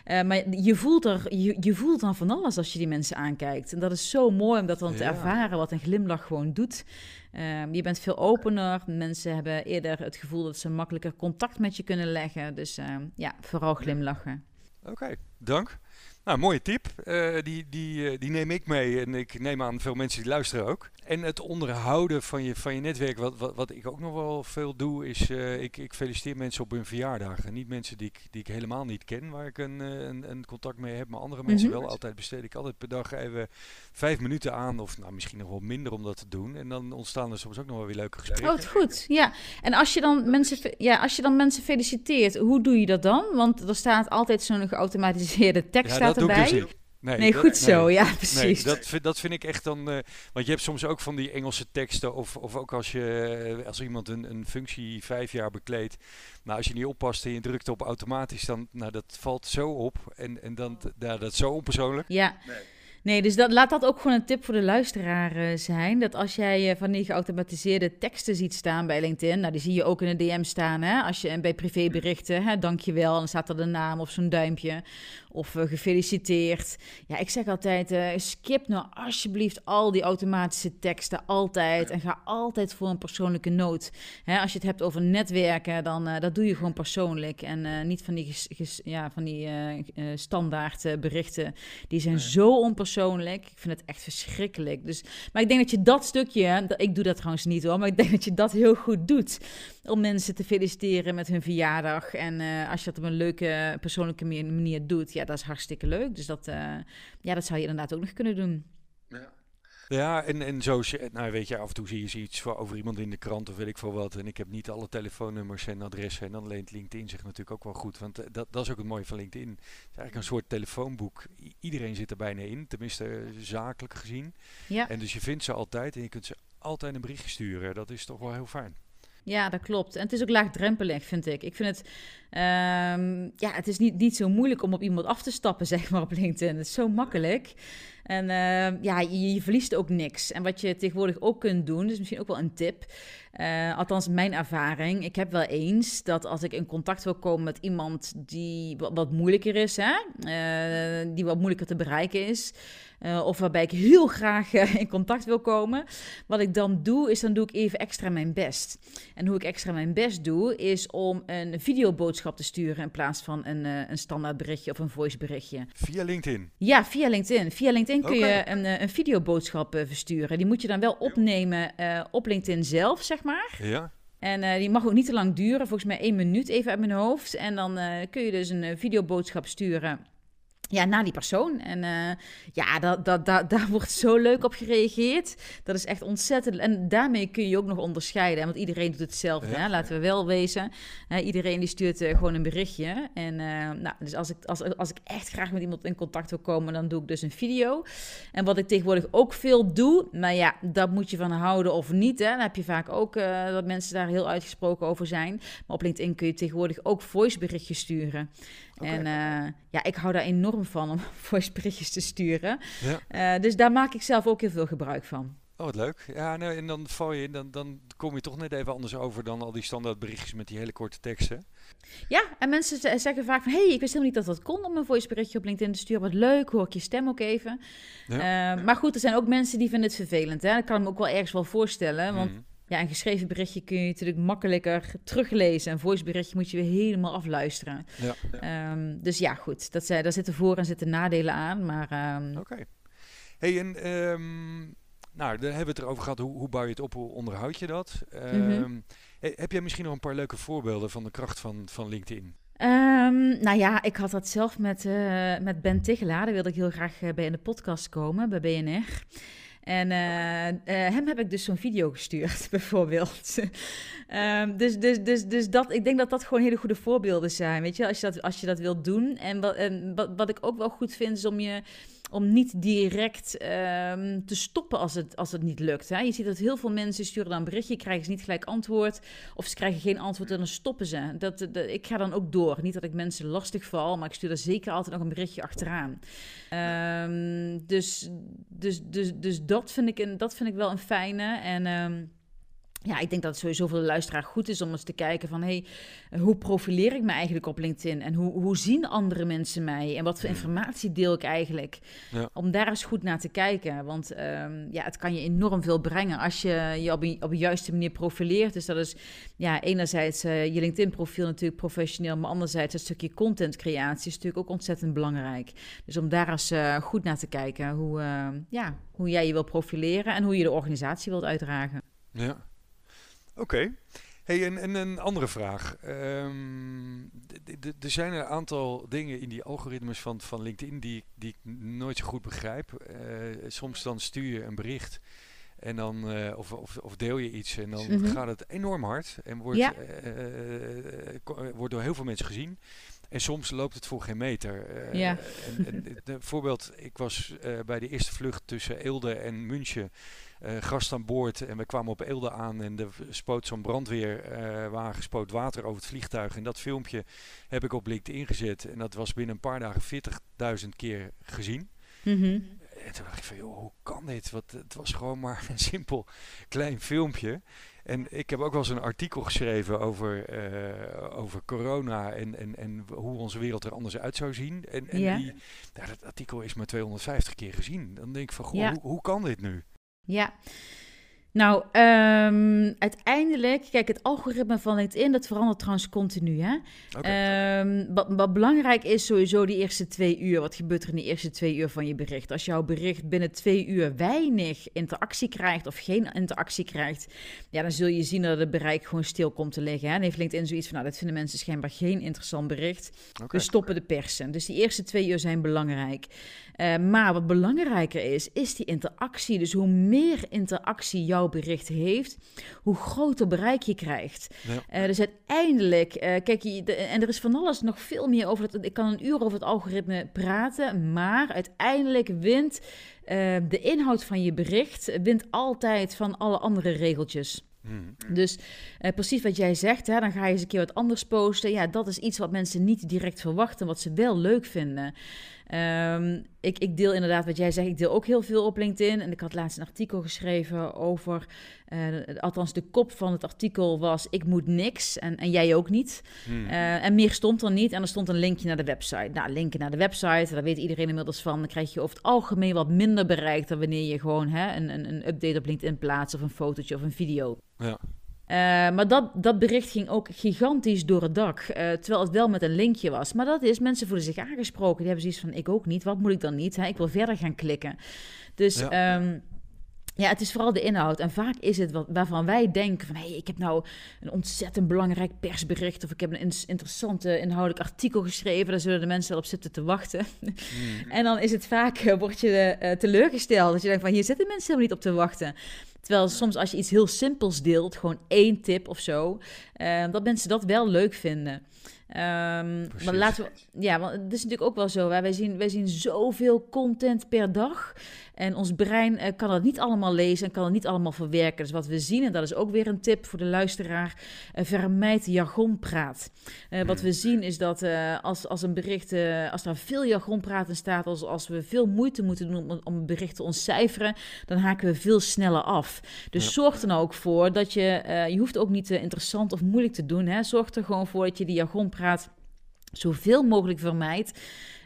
Uh, maar je voelt, er, je, je, voelt dan van alles als je die mensen aankijkt. En dat is zo mooi om dat dan ja. te ervaren, wat een glimlach gewoon doet. Uh, je bent veel opener. Mensen hebben eerder het gevoel dat ze makkelijker contact met je kunnen leggen. Dus uh, ja, vooral glimlachen. Oké, okay. dank. Nou, mooie tip. Uh, die, die, die neem ik mee en ik neem aan veel mensen die luisteren ook. En het onderhouden van je, van je netwerk, wat, wat, wat ik ook nog wel veel doe, is uh, ik, ik feliciteer mensen op hun verjaardagen. Niet mensen die ik, die ik helemaal niet ken, waar ik een, een, een contact mee heb, maar andere mensen mm -hmm. wel. Altijd besteed ik altijd per dag even vijf minuten aan, of nou, misschien nog wel minder om dat te doen. En dan ontstaan er soms ook nog wel weer leuke gesprekken. Oh, goed. Ja. En als je dan mensen, ja, als je dan mensen feliciteert, hoe doe je dat dan? Want er staat altijd zo'n geautomatiseerde tekst ja, staat erbij. Doe ik dus Nee, nee, goed zo, ja, precies. Nee, dat, vind, dat vind ik echt dan. Uh, want je hebt soms ook van die Engelse teksten, of, of ook als, je, als iemand een, een functie vijf jaar bekleedt. Nou, als je niet oppast en je drukt op automatisch, dan nou, dat valt zo op. En, en dan, ja, dat is zo onpersoonlijk. Ja. Nee. Nee, dus dat, laat dat ook gewoon een tip voor de luisteraar uh, zijn. Dat als jij uh, van die geautomatiseerde teksten ziet staan bij LinkedIn, nou die zie je ook in de DM staan, hè? Als je en bij privéberichten, hè, dankjewel, dan staat er de naam of zo'n duimpje. Of uh, gefeliciteerd. Ja, ik zeg altijd, skip nou alsjeblieft al die automatische teksten altijd. En ga altijd voor een persoonlijke noot. Hè, als je het hebt over netwerken, dan dat doe je gewoon persoonlijk. En niet van die, ges, ges, ja, van die standaard berichten. Die zijn nee. zo onpersoonlijk persoonlijk. Ik vind het echt verschrikkelijk. Dus, maar ik denk dat je dat stukje, ik doe dat trouwens niet hoor, maar ik denk dat je dat heel goed doet. Om mensen te feliciteren met hun verjaardag. En uh, als je dat op een leuke, persoonlijke manier doet, ja, dat is hartstikke leuk. Dus dat, uh, ja, dat zou je inderdaad ook nog kunnen doen. Ja. Ja, en, en zo, nou weet je, af en toe zie je iets over iemand in de krant of weet ik veel wat. En ik heb niet alle telefoonnummers en adressen. En dan leent LinkedIn zich natuurlijk ook wel goed. Want dat, dat is ook het mooie van LinkedIn. Het is eigenlijk een soort telefoonboek. I iedereen zit er bijna in, tenminste zakelijk gezien. Ja. En dus je vindt ze altijd en je kunt ze altijd een berichtje sturen. Dat is toch wel heel fijn. Ja, dat klopt. En het is ook laagdrempelig, vind ik. Ik vind het, um, ja, het is niet, niet zo moeilijk om op iemand af te stappen, zeg maar, op LinkedIn. Het is zo makkelijk. En uh, ja, je, verliest ook niks. En wat je tegenwoordig ook kunt doen, is misschien ook wel een tip. Uh, althans, mijn ervaring. Ik heb wel eens dat als ik in contact wil komen met iemand die wat, moeilijker is, hè, uh, die wat moeilijker te bereiken is. Uh, of waarbij ik heel graag uh, in contact wil komen. Wat ik dan doe, is dan doe ik even extra mijn best. En hoe ik extra mijn best doe, is om een videoboodschap te sturen in plaats van een, uh, een standaard berichtje of een voice berichtje. Via LinkedIn? Ja, via LinkedIn. Via LinkedIn kun okay. je een, een videoboodschap versturen. Die moet je dan wel opnemen op LinkedIn zelf, zeg maar. Ja. En uh, die mag ook niet te lang duren, volgens mij één minuut even uit mijn hoofd. En dan uh, kun je dus een uh, videoboodschap sturen ja, naar die persoon. En uh, ja, dat, dat, dat, daar wordt zo leuk op gereageerd. Dat is echt ontzettend. En daarmee kun je ook nog onderscheiden. Want iedereen doet hetzelfde. Ja. Hè? Laten we wel wezen. iedereen die stuurt uh, gewoon een berichtje. En uh, nou, dus als ik, als, als ik echt graag met iemand in contact wil komen, dan doe ik dus een video. En wat ik tegenwoordig ook veel doe, nou ja, dat moet je van houden of niet. Hè? Dan heb je vaak ook dat mensen daar heel uitgesproken over zijn. Maar op LinkedIn kun je tegenwoordig ook voiceberichtjes sturen. Okay. En uh, ja, ik hou daar enorm van om voiceberichtjes te sturen. Ja. Uh, dus daar maak ik zelf ook heel veel gebruik van. Oh, wat leuk. Ja, nou, en dan val je in, dan, dan kom je toch net even anders over dan al die standaard berichtjes met die hele korte teksten. Ja, en mensen zeggen vaak van, hé, hey, ik wist helemaal niet dat dat kon om een voiceberichtje op LinkedIn te sturen. Wat leuk, hoor ik je stem ook even. Ja. Uh, maar goed, er zijn ook mensen die vinden het vervelend. Hè? Dat kan ik me ook wel ergens wel voorstellen, want... Mm. Ja, een geschreven berichtje kun je natuurlijk makkelijker teruglezen. Een voiceberichtje moet je weer helemaal afluisteren. Ja. Um, dus ja, goed. Dat, daar zitten voor- en zitten nadelen aan. Maar. Um... Oké. Okay. Hey, en. Um, nou, daar hebben we het erover gehad. Hoe, hoe bouw je het op? Hoe onderhoud je dat? Mm -hmm. hey, heb jij misschien nog een paar leuke voorbeelden van de kracht van, van LinkedIn? Um, nou ja, ik had dat zelf met, uh, met Ben Tigelaar. Daar wilde ik heel graag uh, bij in de podcast komen, bij BNR. En uh, uh, hem heb ik dus zo'n video gestuurd, bijvoorbeeld. um, dus, dus, dus, dus dat, ik denk dat dat gewoon hele goede voorbeelden zijn, weet je, als je dat, als je dat wilt doen. En, wat, en wat, wat ik ook wel goed vind, is om je om niet direct um, te stoppen als het, als het niet lukt. Hè. Je ziet dat heel veel mensen sturen dan een berichtje, krijgen ze niet gelijk antwoord. Of ze krijgen geen antwoord en dan stoppen ze. Dat, dat, ik ga dan ook door. Niet dat ik mensen lastig val, maar ik stuur er zeker altijd nog een berichtje achteraan. Um, dus, dus, dus, dus dat, vind ik een, dat vind ik wel een fijne. En... Um, ja, ik denk dat het sowieso voor de luisteraar goed is om eens te kijken van... hey, hoe profileer ik me eigenlijk op LinkedIn? En hoe, hoe zien andere mensen mij? En wat voor informatie deel ik eigenlijk? Ja. Om daar eens goed naar te kijken. Want um, ja, het kan je enorm veel brengen als je je op een, op een juiste manier profileert. Dus dat is ja, enerzijds uh, je LinkedIn-profiel natuurlijk professioneel... maar anderzijds het stukje content-creatie is natuurlijk ook ontzettend belangrijk. Dus om daar eens uh, goed naar te kijken hoe, uh, ja, hoe jij je wil profileren... en hoe je de organisatie wilt uitdragen. Ja. Oké. Hey, en, en, een andere vraag. Um, er zijn een aantal dingen in die algoritmes van, van LinkedIn die, die ik nooit zo goed begrijp. Uh, soms dan stuur je een bericht en dan, uh, of, of, of, deel je iets en dan mm -hmm. gaat het enorm hard en wordt, ja. uh, wordt door heel veel mensen gezien. En soms loopt het voor geen meter. ja. En, en, de, voorbeeld, ik was bij de eerste vlucht tussen Eelde en München uh, gast aan boord. En we kwamen op Eelde aan en er spoot zo'n brandweerwagen, uh, spoot water over het vliegtuig. En dat filmpje heb ik op LinkedIn gezet. En dat was binnen een paar dagen 40.000 keer gezien. Mm -hmm. En toen dacht ik van, joh, hoe kan dit? Want het was gewoon maar een simpel klein filmpje. En ik heb ook wel eens een artikel geschreven over, uh, over corona en, en, en hoe onze wereld er anders uit zou zien. En, en ja. die, nou, dat artikel is maar 250 keer gezien. Dan denk ik van, goh, ja. hoe, hoe kan dit nu? Ja. Nou, um, uiteindelijk, kijk, het algoritme van LinkedIn, dat verandert trouwens continu. Hè? Okay. Um, wat, wat, belangrijk is sowieso die eerste twee uur. Wat gebeurt er in de eerste twee uur van je bericht? Als jouw bericht binnen twee uur weinig interactie krijgt of geen interactie krijgt, ja, dan zul je zien dat het bereik gewoon stil komt te liggen. Hè? En heeft LinkedIn zoiets van, nou, dat vinden mensen schijnbaar geen interessant bericht. Okay. We stoppen de persen. Dus die eerste twee uur zijn belangrijk. Uh, maar wat belangrijker is, is die interactie. Dus hoe meer interactie jouw bericht heeft, hoe groter bereik je krijgt. Ja. Uh, dus uiteindelijk, uh, kijk, je, de, en er is van alles nog veel meer over. Ik kan een uur over het algoritme praten, maar uiteindelijk wint de inhoud van je bericht wint altijd van alle andere regeltjes. Hmm. Dus uh, precies wat jij zegt, hè, dan ga je eens een keer wat anders posten. Ja, dat is iets wat mensen niet direct verwachten, wat ze wel leuk vinden. Um, ik, ik, deel inderdaad wat jij zegt, ik deel ook heel veel op LinkedIn. En ik had laatst een artikel geschreven over, uh, althans de kop van het artikel was, ik moet niks en, en jij ook niet. Hmm. Uh, en meer stond er niet en er stond een linkje naar de website. Nou, linken naar de website, daar weet iedereen inmiddels van. Dan krijg je over het algemeen wat minder bereikt dan wanneer je gewoon hè, een, een, een update op LinkedIn plaatst of een fotootje of een video. Ja. Uh, maar dat, dat bericht ging ook gigantisch door het dak. Uh, terwijl het wel met een linkje was. Maar dat is, mensen voelen zich aangesproken. Die hebben zoiets van, ik ook niet. Wat moet ik dan niet? Hè? Ik wil verder gaan klikken. Dus ja. Um, ja, het is vooral de inhoud. En vaak is het wat, waarvan wij denken van... hé, hey, ik heb nou een ontzettend belangrijk persbericht... of ik heb een interessante inhoudelijk artikel geschreven... daar zullen de mensen wel op zitten te wachten. Hmm. en dan is het vaak, uh, word je teleurgesteld. Dat je denkt van, hier zitten mensen helemaal niet op te wachten. Terwijl soms als je iets heel simpels deelt... gewoon één tip of zo... Uh, dat mensen dat wel leuk vinden. Um, maar laten we, ja, want het is natuurlijk ook wel zo. Wij zien, wij zien zoveel content per dag. En ons brein uh, kan het niet allemaal lezen en kan het niet allemaal verwerken. Dus wat we zien, en dat is ook weer een tip voor de luisteraar, uh, vermijd jargonpraat. Uh, wat we zien is dat als, als een bericht, als daar veel jargonpraat in staat, als, als we veel moeite moeten doen om, om een bericht te ontcijferen, dan haken we veel sneller af. Dus Ja. zorg er nou ook voor dat je, je hoeft ook niet interessant of moeilijk te doen. Hè. Zorg er gewoon voor dat je die jargonpraat zoveel mogelijk vermijdt.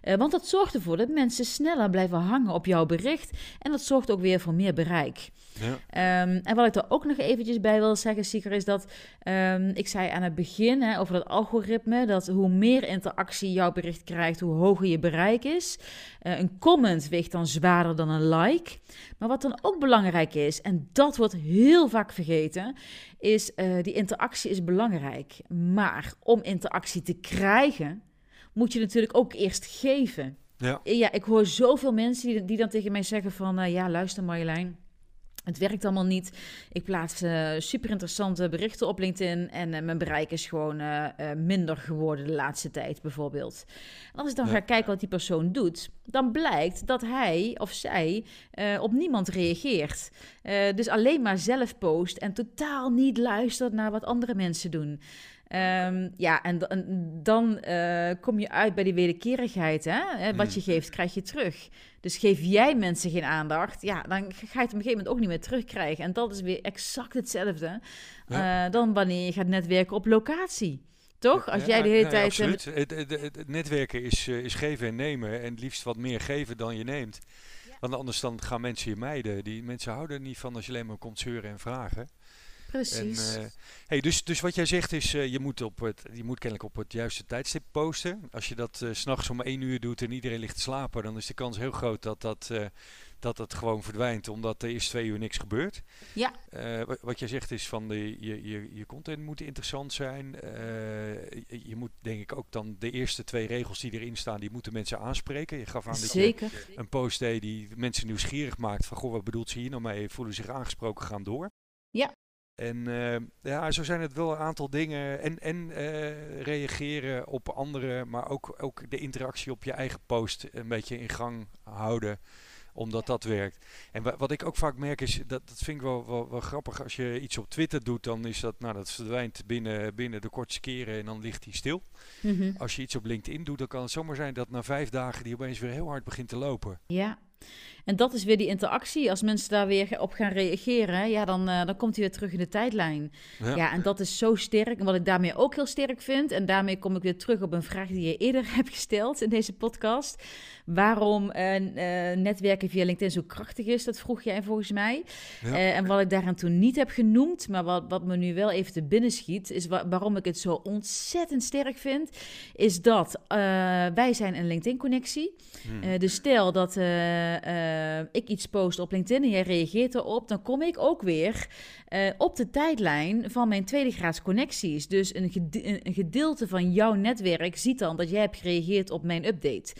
Uh, want dat zorgt ervoor dat mensen sneller blijven hangen op jouw bericht. En dat zorgt ook weer voor meer bereik. Ja. Um, en wat ik er ook nog eventjes bij wil zeggen, Sieger, is dat um, ik zei aan het begin hè, over dat algoritme, dat hoe meer interactie jouw bericht krijgt, hoe hoger je bereik is. Uh, een comment weegt dan zwaarder dan een like. Maar wat dan ook belangrijk is, en dat wordt heel vaak vergeten, is uh, die interactie is belangrijk. Maar om interactie te krijgen, moet je natuurlijk ook eerst geven. Ja. ja ik hoor zoveel mensen die, die dan tegen mij zeggen van... Uh, ja, luister Marjolein, het werkt allemaal niet. Ik plaats uh, super interessante berichten op LinkedIn... en uh, mijn bereik is gewoon uh, minder geworden de laatste tijd bijvoorbeeld. En als ik dan ja. ga kijken wat die persoon doet... dan blijkt dat hij of zij op niemand reageert. dus alleen maar zelf post en totaal niet luistert naar wat andere mensen doen... Ehm, ja, en, dan uh, kom je uit bij die wederkerigheid. Hè? Wat je mm. geeft, krijg je terug. Dus geef jij mensen geen aandacht, ja, dan ga je het op een gegeven moment ook niet meer terugkrijgen. En dat is weer exact hetzelfde uh, dan wanneer je gaat netwerken op locatie. Toch? Als jij de hele tijd. Absoluut. Het, het, het, netwerken is, is geven en nemen. En het liefst wat meer geven dan je neemt. Want anders dan gaan mensen je mijden. Die mensen houden er niet van als je alleen maar komt zeuren en vragen. Precies. En, uh, hey, dus, dus wat jij zegt is, uh, je, moet op het, je moet kennelijk op het juiste tijdstip posten. Als je dat uh, s'nachts om één uur doet en iedereen ligt te slapen, dan is de kans heel groot dat dat, dat, dat gewoon verdwijnt, omdat er eerst twee uur niks gebeurt. Ja. Wat, wat, jij zegt is van, de, je, je, je content moet interessant zijn. Je, je, moet denk ik ook dan de eerste twee regels die erin staan, die moeten mensen aanspreken. Je gaf aan Zeker. dat je een post deed die mensen nieuwsgierig maakt van, goh, wat bedoelt ze hier nou mee? Voelen zich aangesproken, gaan door. Ja. En uh, ja, zo zijn het wel een aantal dingen. En, en uh, reageren op anderen, maar ook, ook de interactie op je eigen post een beetje in gang houden omdat dat werkt. En wat ik ook vaak merk is, dat, dat vind ik wel, wel, wel, grappig, als je iets op Twitter doet, dan is dat, nou dat verdwijnt binnen, binnen de kortste keren en dan ligt hij stil. Mm -hmm. Als je iets op LinkedIn doet, dan kan het zomaar zijn dat na vijf dagen die opeens weer heel hard begint te lopen. Ja, en dat is weer die interactie. Als mensen daar weer op gaan reageren, ja, dan, uh, dan komt hij weer terug in de tijdlijn. Ja. ja. en dat is zo sterk. En wat ik daarmee ook heel sterk vind, en daarmee kom ik weer terug op een vraag die je eerder hebt gesteld in deze podcast. Waarom uh, uh, netwerken via LinkedIn zo krachtig is, dat vroeg jij volgens mij. Ja. en wat ik daaraan toen niet heb genoemd, maar wat, wat me nu wel even te binnen schiet, is wa waarom ik het zo ontzettend sterk vind, is dat wij zijn een LinkedIn-connectie. Hmm. dus stel dat uh, ik iets post op LinkedIn en jij reageert erop, dan kom ik ook weer uh, op de tijdlijn van mijn tweede graads connecties. Dus een, gede een, gedeelte van jouw netwerk ziet dan dat jij hebt gereageerd op mijn update.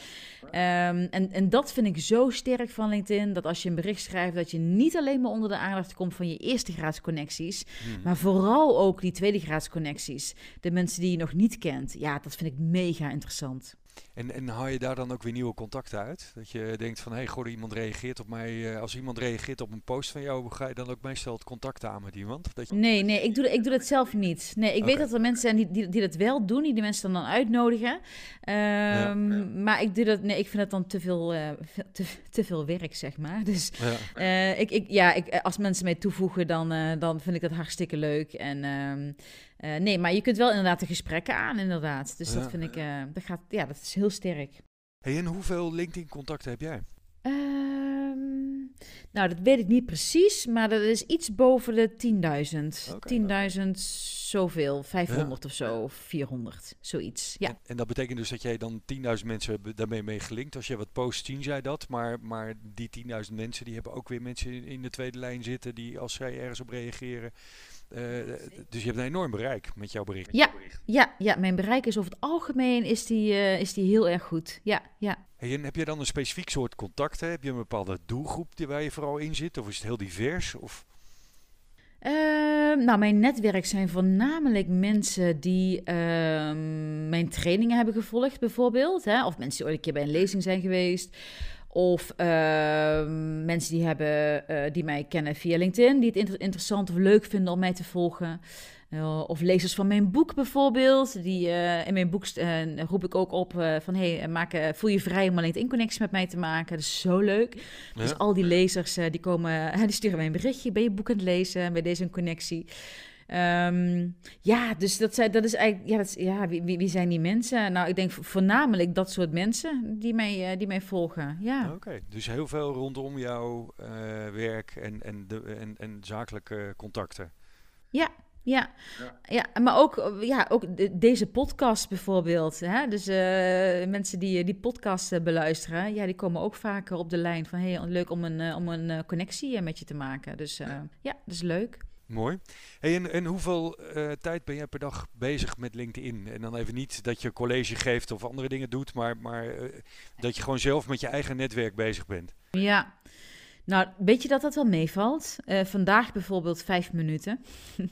Um, en, en dat vind ik zo sterk van LinkedIn, dat als je een bericht schrijft, dat je niet alleen maar onder de aandacht komt van je eerste graads connecties, hmm. maar vooral ook die tweede graads connecties. De mensen die je nog niet kent. Ja, dat vind ik mega interessant. En, en haal je daar dan ook weer nieuwe contacten uit? Dat je denkt van, hé, hey, goh, iemand reageert op mij. Uh, als iemand reageert op een post van jou, ga je dan ook meestal het contact aan met iemand? Dat je... Nee, nee, ik doe, ik doe dat zelf niet. Nee, ik weet dat er mensen zijn die, die, die, dat wel doen, die de mensen dan, dan uitnodigen. Um, ja, Maar ik doe dat, nee, ik vind het dan te veel, uh, te, te veel werk, zeg maar. Dus ja. Uh, ik, ik, ja, ik, als mensen mij toevoegen, dan, dan vind ik dat hartstikke leuk. En um, uh, nee, maar je kunt wel inderdaad de gesprekken aan, inderdaad. Dus dat vind ik, uh, dat, gaat, ja, dat is heel sterk. Hey, en hoeveel LinkedIn-contacten heb jij? Um, nou, dat weet ik niet precies, maar dat is iets boven de 10.000. Okay, 10.000 zoveel, 500 ja. of zo, of 400, zoiets. Ja. En, en, dat betekent dus dat jij dan 10.000 mensen daarmee mee gelinkt. Als je wat post, zien zij dat. Maar, maar die 10.000 mensen, die hebben ook weer mensen in, de tweede lijn zitten die als zij ergens op reageren dus je hebt een enorm bereik met jouw bericht. Ja, ja, ja mijn bereik is over het algemeen is die, uh, is die heel erg goed. Ja, ja. Hey, en heb je dan een specifiek soort contacten? Heb je een bepaalde doelgroep die waar je vooral in zit? Of is het heel divers? Of? Uh, nou, mijn netwerk zijn voornamelijk mensen die uh, mijn trainingen hebben gevolgd, bijvoorbeeld. Hè? Of mensen die ooit een keer bij een lezing zijn geweest. Of uh, mensen die, hebben, uh, die mij kennen via LinkedIn, die het inter interessant of leuk vinden om mij te volgen. Uh, of lezers van mijn boek bijvoorbeeld. Die, in mijn boek roep ik ook op van hey, maak, voel je vrij om een LinkedIn-connectie met mij te maken. Dat is zo leuk. Ja. Dus al die lezers die komen, die sturen mij een berichtje. Ben je boek aan het lezen? Bij deze een connectie. Um, ja, dus dat, zijn, dat is eigenlijk, ja, dat is, ja wie, wie, zijn die mensen? Nou, ik denk voornamelijk dat soort mensen die mij, uh, die mij volgen. Ja. Oké, okay, dus heel veel rondom jouw uh, werk en, en, de, en, en zakelijke contacten. Ja, ja, ja. ja maar ook, ja, ook de, deze podcast bijvoorbeeld. Hè? Dus uh, mensen die die podcast beluisteren, ja, die komen ook vaker op de lijn van hey, leuk om een, om een connectie met je te maken. Dus ja, ja dat is leuk. Mooi. En, en hoeveel uh, tijd ben jij per dag bezig met LinkedIn? En dan even niet dat je college geeft of andere dingen doet, maar, maar uh, dat je gewoon zelf met je eigen netwerk bezig bent. Ja, nou weet je dat dat wel meevalt? Uh, vandaag bijvoorbeeld vijf minuten.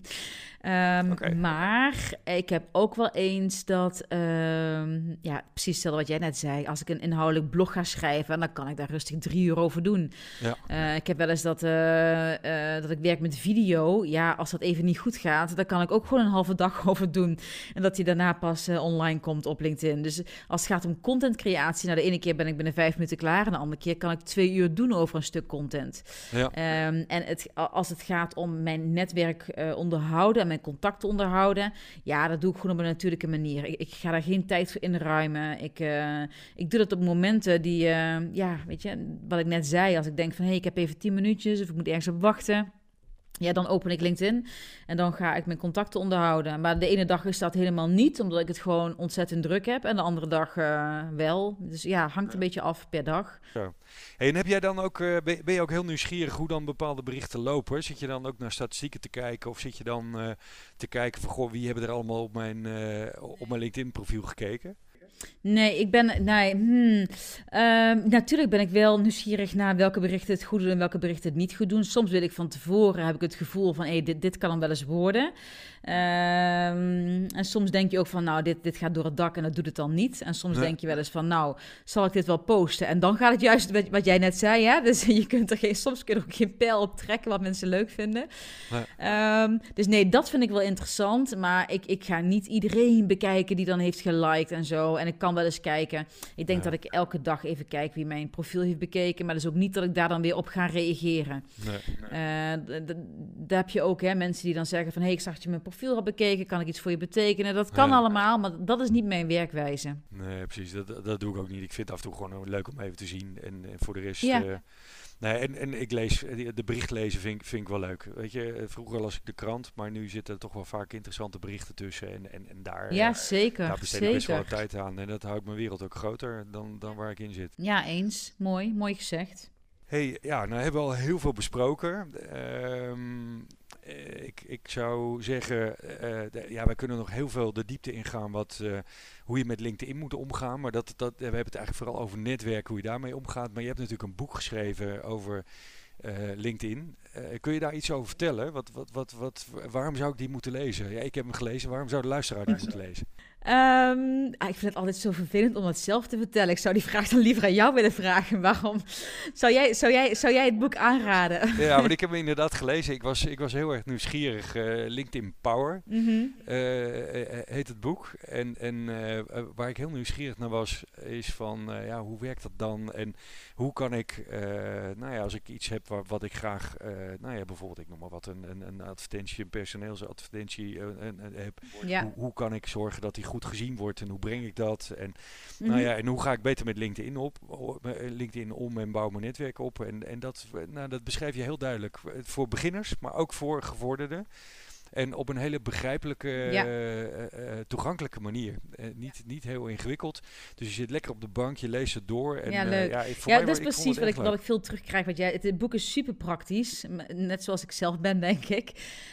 Ehm, maar ik heb ook wel eens dat, ehm, ja, precies hetzelfde wat jij net zei. Als ik een inhoudelijk blog ga schrijven, dan kan ik daar rustig drie uur over doen. Ja. Eh, ik heb wel eens dat, uh, dat ik werk met video. Ja, als dat even niet goed gaat, dan kan ik ook gewoon een halve dag over doen. En dat die daarna pas online komt op LinkedIn. Dus als het gaat om contentcreatie, nou de ene keer ben ik binnen vijf minuten klaar. En de andere keer kan ik twee uur doen over een stuk content. Ja. Ehm, en het, als het gaat om mijn netwerk onderhouden en mijn contacten onderhouden, ja, dat doe ik gewoon op een natuurlijke manier. Ik, ik ga daar geen tijd voor inruimen. Ik, uh, ik doe dat op momenten die, uh, ja, weet je, wat ik net zei. Als ik denk van, hé, hey, ik heb even tien minuutjes of ik moet ergens op wachten ja, dan open ik LinkedIn en dan ga ik mijn contacten onderhouden. Maar de ene dag is dat helemaal niet, omdat ik het gewoon ontzettend druk heb. En de andere dag uh, wel. Dus ja, hangt een beetje af per dag. Zo. Hey, en heb jij dan ook, uh, ben je ook heel nieuwsgierig hoe dan bepaalde berichten lopen? Zit je dan ook naar statistieken te kijken? Of zit je dan uh, te kijken van, goh, wie hebben er allemaal op mijn, op mijn LinkedIn profiel gekeken? Nee, ik ben. Nee, hmm. Ehm, natuurlijk ben ik wel nieuwsgierig naar welke berichten het goed doen en welke berichten het niet goed doen. Soms wil ik van tevoren heb ik het gevoel van hey, dit, dit kan hem wel eens worden. Um, en soms denk je ook van, nou, dit, dit gaat door het dak en dat doet het dan niet. En soms denk je wel eens van, nou, zal ik dit wel posten? En dan gaat het juist wat, wat jij net zei, hè? Dus je kunt er geen, soms kun je er ook geen pijl op trekken wat mensen leuk vinden. Um, dus nee, dat vind ik wel interessant. Maar ik, ik ga niet iedereen bekijken die dan heeft geliked en zo. En ik kan wel eens kijken. Ik denk dat ik elke dag even kijk wie mijn profiel heeft bekeken. Maar dat is ook niet dat ik daar dan weer op ga reageren. Nee, nee. Uh, daar heb je ook hè, mensen die dan zeggen van... hé, hey, ik zag je mijn profiel profiel had bekeken, kan ik iets voor je betekenen? Dat kan allemaal, maar dat is niet mijn werkwijze. Nee, precies. Dat, dat doe ik ook niet. Ik vind het af en toe gewoon leuk om even te zien. En, en voor de rest... Ja. Uh, nee, en, en ik lees, de bericht lezen vind, vind ik wel leuk. Weet je, eh, vroeger las ik de krant, maar nu zitten er toch wel vaak interessante berichten tussen. En, en, en daar, ja, zeker, daar besteed ik best wel tijd aan. En dat houdt mijn wereld ook groter dan, dan waar ik in zit. Ja, eens. Mooi, mooi gezegd. Hey, ja, nou hebben we al heel veel besproken. Um, eh, ik, ik zou zeggen, uh, ja, wij kunnen nog heel veel de diepte ingaan wat, hoe je met LinkedIn moet omgaan. Maar dat, dat, we hebben het eigenlijk vooral over netwerk, hoe je daarmee omgaat. Maar je hebt natuurlijk een boek geschreven over LinkedIn. kun je daar iets over vertellen? Wat, wat, wat, wat, waarom zou ik die moeten lezen? Ja, ik heb hem gelezen. Waarom zou de luisteraar die moeten lezen? Um, ik vind het altijd zo vervelend om het zelf te vertellen. Ik zou die vraag dan liever aan jou willen vragen. Waarom zou jij, zou jij, zou jij het boek aanraden? Ja, maar ik heb hem inderdaad gelezen. Ik was, ik was heel erg nieuwsgierig. Uh, LinkedIn Power mm -hmm. uh, heet het boek. En, en waar ik heel nieuwsgierig naar was, is van ja, hoe werkt dat dan? En hoe kan ik, nou ja, als ik iets heb waar, wat ik graag, nou ja, bijvoorbeeld ik noem maar wat, een, een, een advertentie, een personeelsadvertentie heb. Ja. Hoe, hoe kan ik zorgen dat die goed gezien wordt en hoe breng ik dat? En, nou mhm. ja, en hoe ga ik beter met LinkedIn, op, eh, LinkedIn om en bouw mijn netwerk op? En, en dat, nou, dat beschrijf je heel duidelijk voor beginners, maar ook voor gevorderden. En op een hele begrijpelijke, eh, eh, eh, toegankelijke manier. niet, niet heel ingewikkeld. Dus je zit lekker op de bank, je leest het door. En, ja, leuk. ja, ja dat is precies wat ik, wat ik veel terugkrijg. Want jij, het, boek is super praktisch. Net zoals ik zelf ben, denk ik.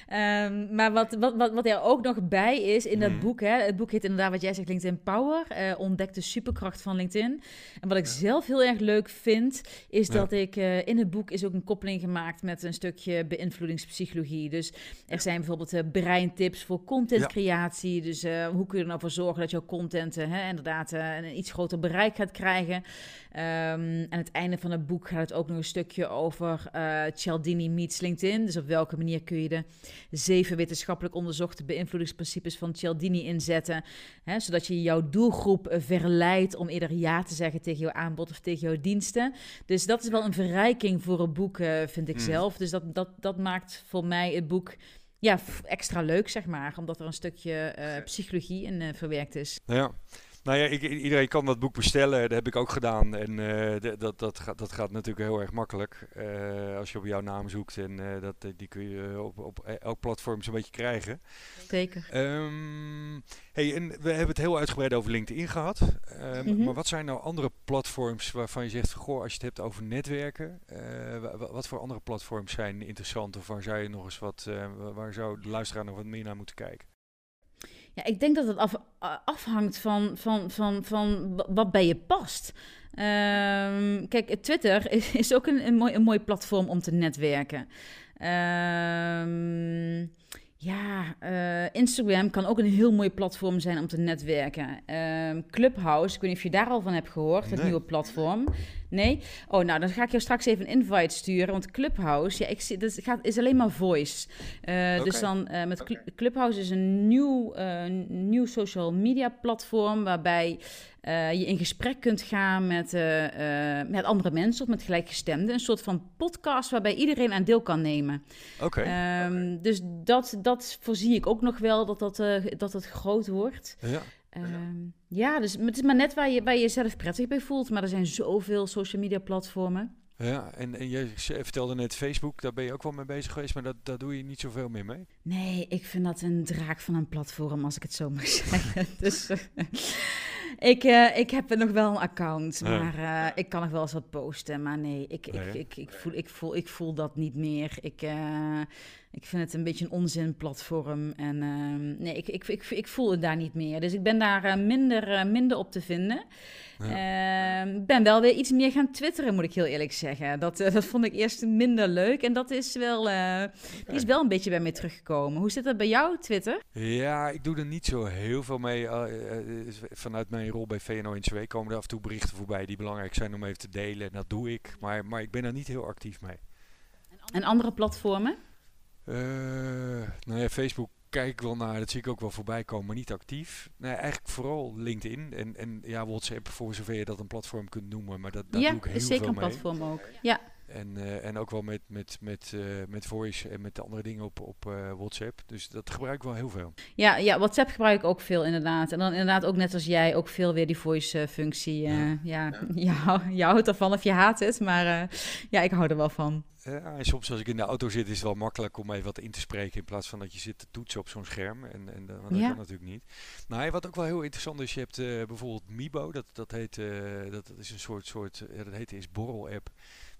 Um, maar wat, wat, wat, wat er ook nog bij is in dat mhm. boek. Hè, het boek heet inderdaad wat jij zegt, LinkedIn Power. Uh, ontdek de superkracht van LinkedIn. En wat ik zelf heel erg leuk vind, is dat ik in het boek is ook een koppeling gemaakt met een stukje beïnvloedingspsychologie. Dus er zijn bijvoorbeeld uh, breintips voor contentcreatie. Dus uh, hoe kun je er nou voor zorgen dat jouw content uh, hè, inderdaad een iets groter bereik gaat krijgen. Um, aan het einde van het boek gaat het ook nog een stukje over Cialdini meets LinkedIn. Dus op welke manier kun je de zeven wetenschappelijk onderzochte beïnvloedingsprincipes van Cialdini inzetten. Hè, zodat je jouw doelgroep verleidt om eerder ja te zeggen tegen jouw aanbod of tegen jouw diensten. Dus dat is wel een verrijking voor een boek, vind ik mm. zelf. Dus dat, dat, dat maakt voor mij het boek ja, extra leuk, zeg maar. Omdat er een stukje uh, psychologie in uh, verwerkt is. Ja. Nou ja, ik, iedereen kan dat boek bestellen. Dat heb ik ook gedaan. En uh, dat, dat, gaat, dat gaat natuurlijk heel erg makkelijk. Uh, als je op jouw naam zoekt. En uh, dat, die kun je op, op elk platform zo'n beetje krijgen. Zeker. Um, hey, en we hebben het heel uitgebreid over LinkedIn gehad. Um, mm -hmm. Maar wat zijn nou andere platforms waarvan je zegt... Goh, als je het hebt over netwerken. wat voor andere platforms zijn interessant? Of waar zou je nog eens wat... waar zou de luisteraar nog wat meer naar moeten kijken? Ja, ik denk dat het af, afhangt van, van, van, van wat bij je past. Um, kijk, Twitter is, is ook een, een, mooi, een mooi platform om te netwerken. Um, Ja, uh, Instagram kan ook een heel mooi platform zijn om te netwerken. Uh, Clubhouse, ik weet niet of je daar al van hebt gehoord, het nieuwe platform. Nee? Oh, nou, dan ga ik jou straks even een invite sturen. Want Clubhouse, ja, ik zie, dat gaat, is alleen maar voice. Uh, Dus dan uh, met Clubhouse is een nieuw, uh, nieuw social media platform waarbij je in gesprek kunt gaan met, met andere mensen of met gelijkgestemden. Een soort van podcast waarbij iedereen aan deel kan nemen. Oké. Okay. Um, dus dat, dat voorzie ik ook nog wel dat dat, dat het groot wordt. Ja. Um, ja, dus het is maar net waar je, waar je jezelf prettig bij voelt. Maar er zijn zoveel social media platformen. Ja, en, en je vertelde net Facebook, daar ben je ook wel mee bezig geweest, maar dat, daar doe je niet zoveel meer mee? Nee, ik vind dat een draak van een platform, als ik het zo mag zeggen. dus uh, ik, uh, ik heb nog wel een account, maar uh, ik kan nog wel eens wat posten. Maar nee, ik, ik, ik, ik, ik, voel, ik, voel, ik voel dat niet meer. Ik, ik vind het een beetje een onzinplatform. En uh, nee, ik, ik, ik, ik voel het daar niet meer. Dus ik ben daar uh, minder, uh, minder op te vinden. Ik ja. ben wel weer iets meer gaan twitteren, moet ik heel eerlijk zeggen. Dat, dat vond ik eerst minder leuk. En dat is wel, die is wel een beetje bij mij teruggekomen. Hoe zit dat bij jou, Twitter? Ja, ik doe er niet zo heel veel mee. vanuit mijn rol bij VNO-NCW komen er af en toe berichten voorbij die belangrijk zijn om even te delen. En dat doe ik. Maar, maar ik ben er niet heel actief mee. En andere platformen? Uh, nou ja, Facebook kijk ik wel naar, dat zie ik ook wel voorbij komen, maar niet actief. Nee, eigenlijk vooral LinkedIn en, en ja, WhatsApp, voor zover je dat een platform kunt noemen. Maar dat, ja, doe ik heel is zeker veel een platform ook. Ja. En, uh, en ook wel met, met, met, uh, met voice en met de andere dingen op, op uh, WhatsApp. Dus dat gebruik ik wel heel veel. Ja, ja, WhatsApp gebruik ik ook veel inderdaad. En dan inderdaad ook net als jij ook veel weer die voice-functie. ja, ja. ja. je houdt ervan of je haat het, maar ja, ik hou er wel van. Ja, en soms als ik in de auto zit is het wel makkelijk om even wat in te spreken in plaats van dat je zit te toetsen op zo'n scherm. En, en dat ja. kan natuurlijk niet. Nou, wat ook wel heel interessant is, je hebt uh, bijvoorbeeld Mibo, dat, dat heet, uh, dat, dat, is een soort, soort ja, dat heet is borrel-app,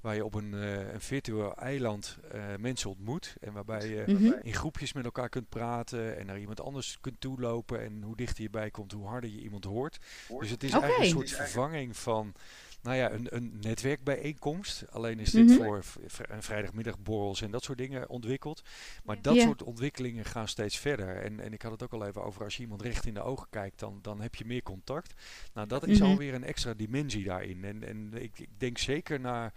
waar je op een, uh, een virtueel eiland mensen ontmoet. En waarbij je mm -hmm. in groepjes met elkaar kunt praten en naar iemand anders kunt toelopen. En hoe dichter je bij komt, hoe harder je iemand hoort. Dus het is okay. eigenlijk een soort vervanging van nou ja, een, een netwerkbijeenkomst. Alleen is dit mm -hmm. voor een vrijdagmiddagborrels en dat soort dingen ontwikkeld. Maar dat yeah. soort ontwikkelingen gaan steeds verder. En, en ik had het ook al even over, als je iemand recht in de ogen kijkt, dan, dan heb je meer contact. Nou, dat is mm -hmm. alweer een extra dimensie daarin. En, en ik, ik denk zeker naar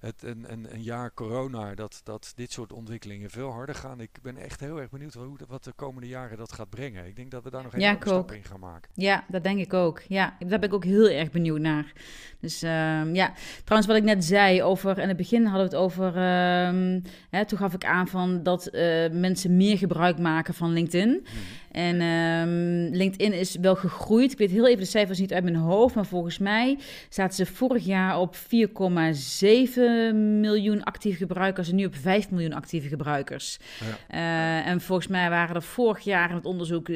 het, een, een, een, jaar corona dat, dat dit soort ontwikkelingen veel harder gaan. Ik ben echt heel erg benieuwd hoe, wat de komende jaren dat gaat brengen. Ik denk dat we daar nog ja, een stap in gaan maken. Ja, dat denk ik ook. Ja, daar ben ik ook heel erg benieuwd naar. Dus um, ja, trouwens wat ik net zei over, in het begin hadden we het over, um, hè, toen gaf ik aan van dat uh, mensen meer gebruik maken van LinkedIn. Hmm. En um, LinkedIn is wel gegroeid. Ik weet heel even de cijfers niet uit mijn hoofd, maar volgens mij zaten ze vorig jaar op 4,7 miljoen actieve gebruikers en nu op 5 miljoen actieve gebruikers. Ja. Uh, en volgens mij waren er vorig jaar in het onderzoek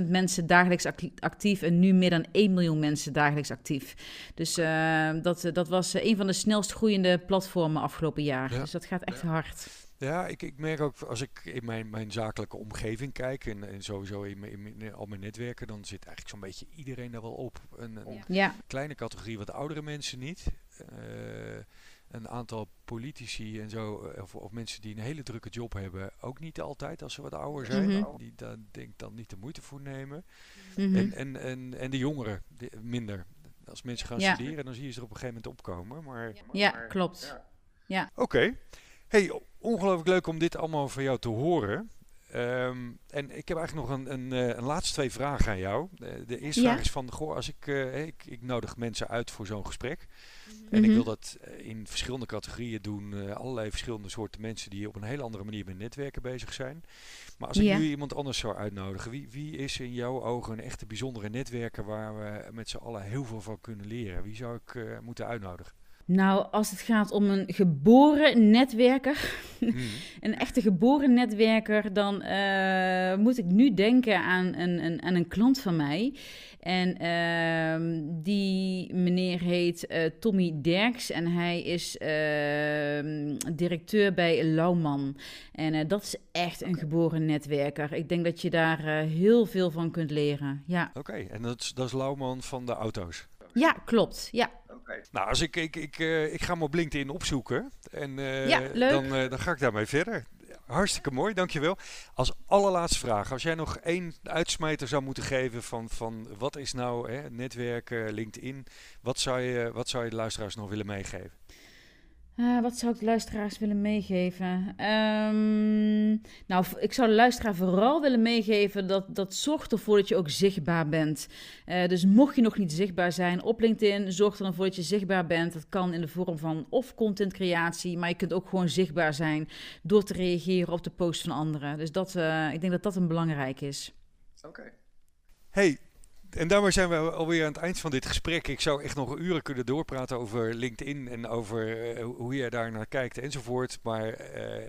700.000 mensen dagelijks actief en nu meer dan 1 miljoen mensen dagelijks actief. Dus uh, dat, dat was een van de snelst groeiende platformen afgelopen jaar. Ja. Dus dat gaat echt ja. hard. Ja, ik, ik merk ook als ik in mijn, mijn zakelijke omgeving kijk en, en sowieso in, mijn, in, in al mijn netwerken, dan zit eigenlijk zo'n beetje iedereen daar wel op. Een, een ja. kleine categorie wat oudere mensen niet. Uh, een aantal politici en zo, of, of, mensen die een hele drukke job hebben, ook niet altijd als ze wat ouder zijn. Mm -hmm. Die daar denk dan niet de moeite voor nemen. Mm -hmm. en, en, en, en de jongeren die, minder. Als mensen gaan ja. studeren, dan zie je ze er op een gegeven moment opkomen. Maar, ja, klopt. Ja. Oké. Okay. Hey, ongelooflijk leuk om dit allemaal van jou te horen. Um, en ik heb eigenlijk nog een, een, een, laatste twee vragen aan jou. De, de eerste ja. vraag is van, goh, als ik, uh, ik, ik nodig mensen uit voor zo'n gesprek. Mm -hmm. En ik wil dat in verschillende categorieën doen. Uh, allerlei verschillende soorten mensen die op een hele andere manier met netwerken bezig zijn. Maar als ik ja. nu iemand anders zou uitnodigen, wie, wie is in jouw ogen een echte bijzondere netwerker waar we met z'n allen heel veel van kunnen leren? Wie zou ik uh, moeten uitnodigen? Nou, als het gaat om een geboren netwerker, mm. een echte geboren netwerker, dan uh, moet ik nu denken aan een, een, aan een klant van mij. En uh, die meneer heet uh, Tommy Derks en hij is uh, directeur bij Lauwman. En eh, dat is echt een geboren netwerker. Ik denk dat je daar heel veel van kunt leren. Ja. Oké, okay, en dat is, dat is Lauwman van de auto's? Ja, klopt. Ja. Okay. Nou, als ik, ik, ik, uh, ik ga hem op LinkedIn opzoeken en uh, ja, leuk. Dan, uh, dan ga ik daarmee verder. hartstikke mooi, dankjewel. Als allerlaatste vraag, als jij nog één uitsmijter zou moeten geven van, van wat is nou hè, netwerken, LinkedIn, wat zou, je, wat zou je de luisteraars nog willen meegeven? Uh, wat zou ik de luisteraars willen meegeven? Um, nou, ik zou de luisteraar vooral willen meegeven dat, dat zorgt ervoor dat je ook zichtbaar bent. Uh, dus mocht je nog niet zichtbaar zijn op LinkedIn, zorg er dan voor dat je zichtbaar bent. Dat kan in de vorm van of contentcreatie, maar je kunt ook gewoon zichtbaar zijn door te reageren op de post van anderen. Dus dat, uh, ik denk dat dat een belangrijk is. Oké. Okay. Hey, en daarmee zijn we alweer aan het eind van dit gesprek. Ik zou echt nog uren kunnen doorpraten over LinkedIn en over uh, hoe je daar naar kijkt enzovoort. Maar uh,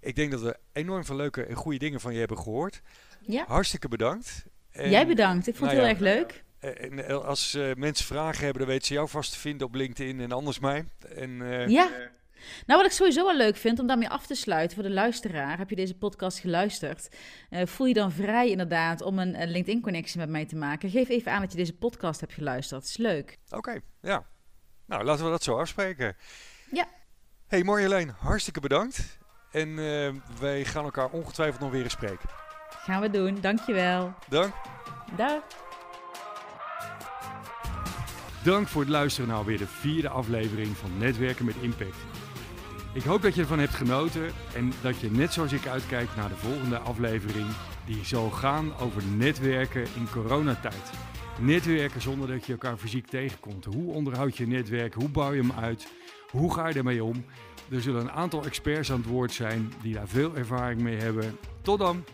ik denk dat we enorm veel leuke en goede dingen van je hebben gehoord. Ja. Hartstikke bedankt. En, Jij bedankt. Ik vond het nou heel ja, erg leuk. En als uh, mensen vragen hebben, dan weten ze jou vast te vinden op LinkedIn en anders mij. En, ja. Nou, wat ik sowieso wel leuk vind om daarmee af te sluiten voor de luisteraar, heb je deze podcast geluisterd? Uh, voel je dan vrij inderdaad om een, een LinkedIn-connectie met mij te maken? Geef even aan dat je deze podcast hebt geluisterd. Dat is leuk. Oké, ja. Nou, laten we dat zo afspreken. Ja. Hey Marjolein, hartstikke bedankt. En uh, wij gaan elkaar ongetwijfeld nog weer eens spreken. Gaan we doen. Dankjewel. Dank. Dag. Dank voor het luisteren naar weer de vierde aflevering van Netwerken met Impact. Ik hoop dat je ervan hebt genoten en dat je net zoals ik uitkijkt naar de volgende aflevering die zal gaan over netwerken in coronatijd. Netwerken zonder dat je elkaar fysiek tegenkomt. Hoe onderhoud je netwerk? Hoe bouw je hem uit? Hoe ga je ermee om? Er zullen een aantal experts aan het woord zijn die daar veel ervaring mee hebben. Tot dan!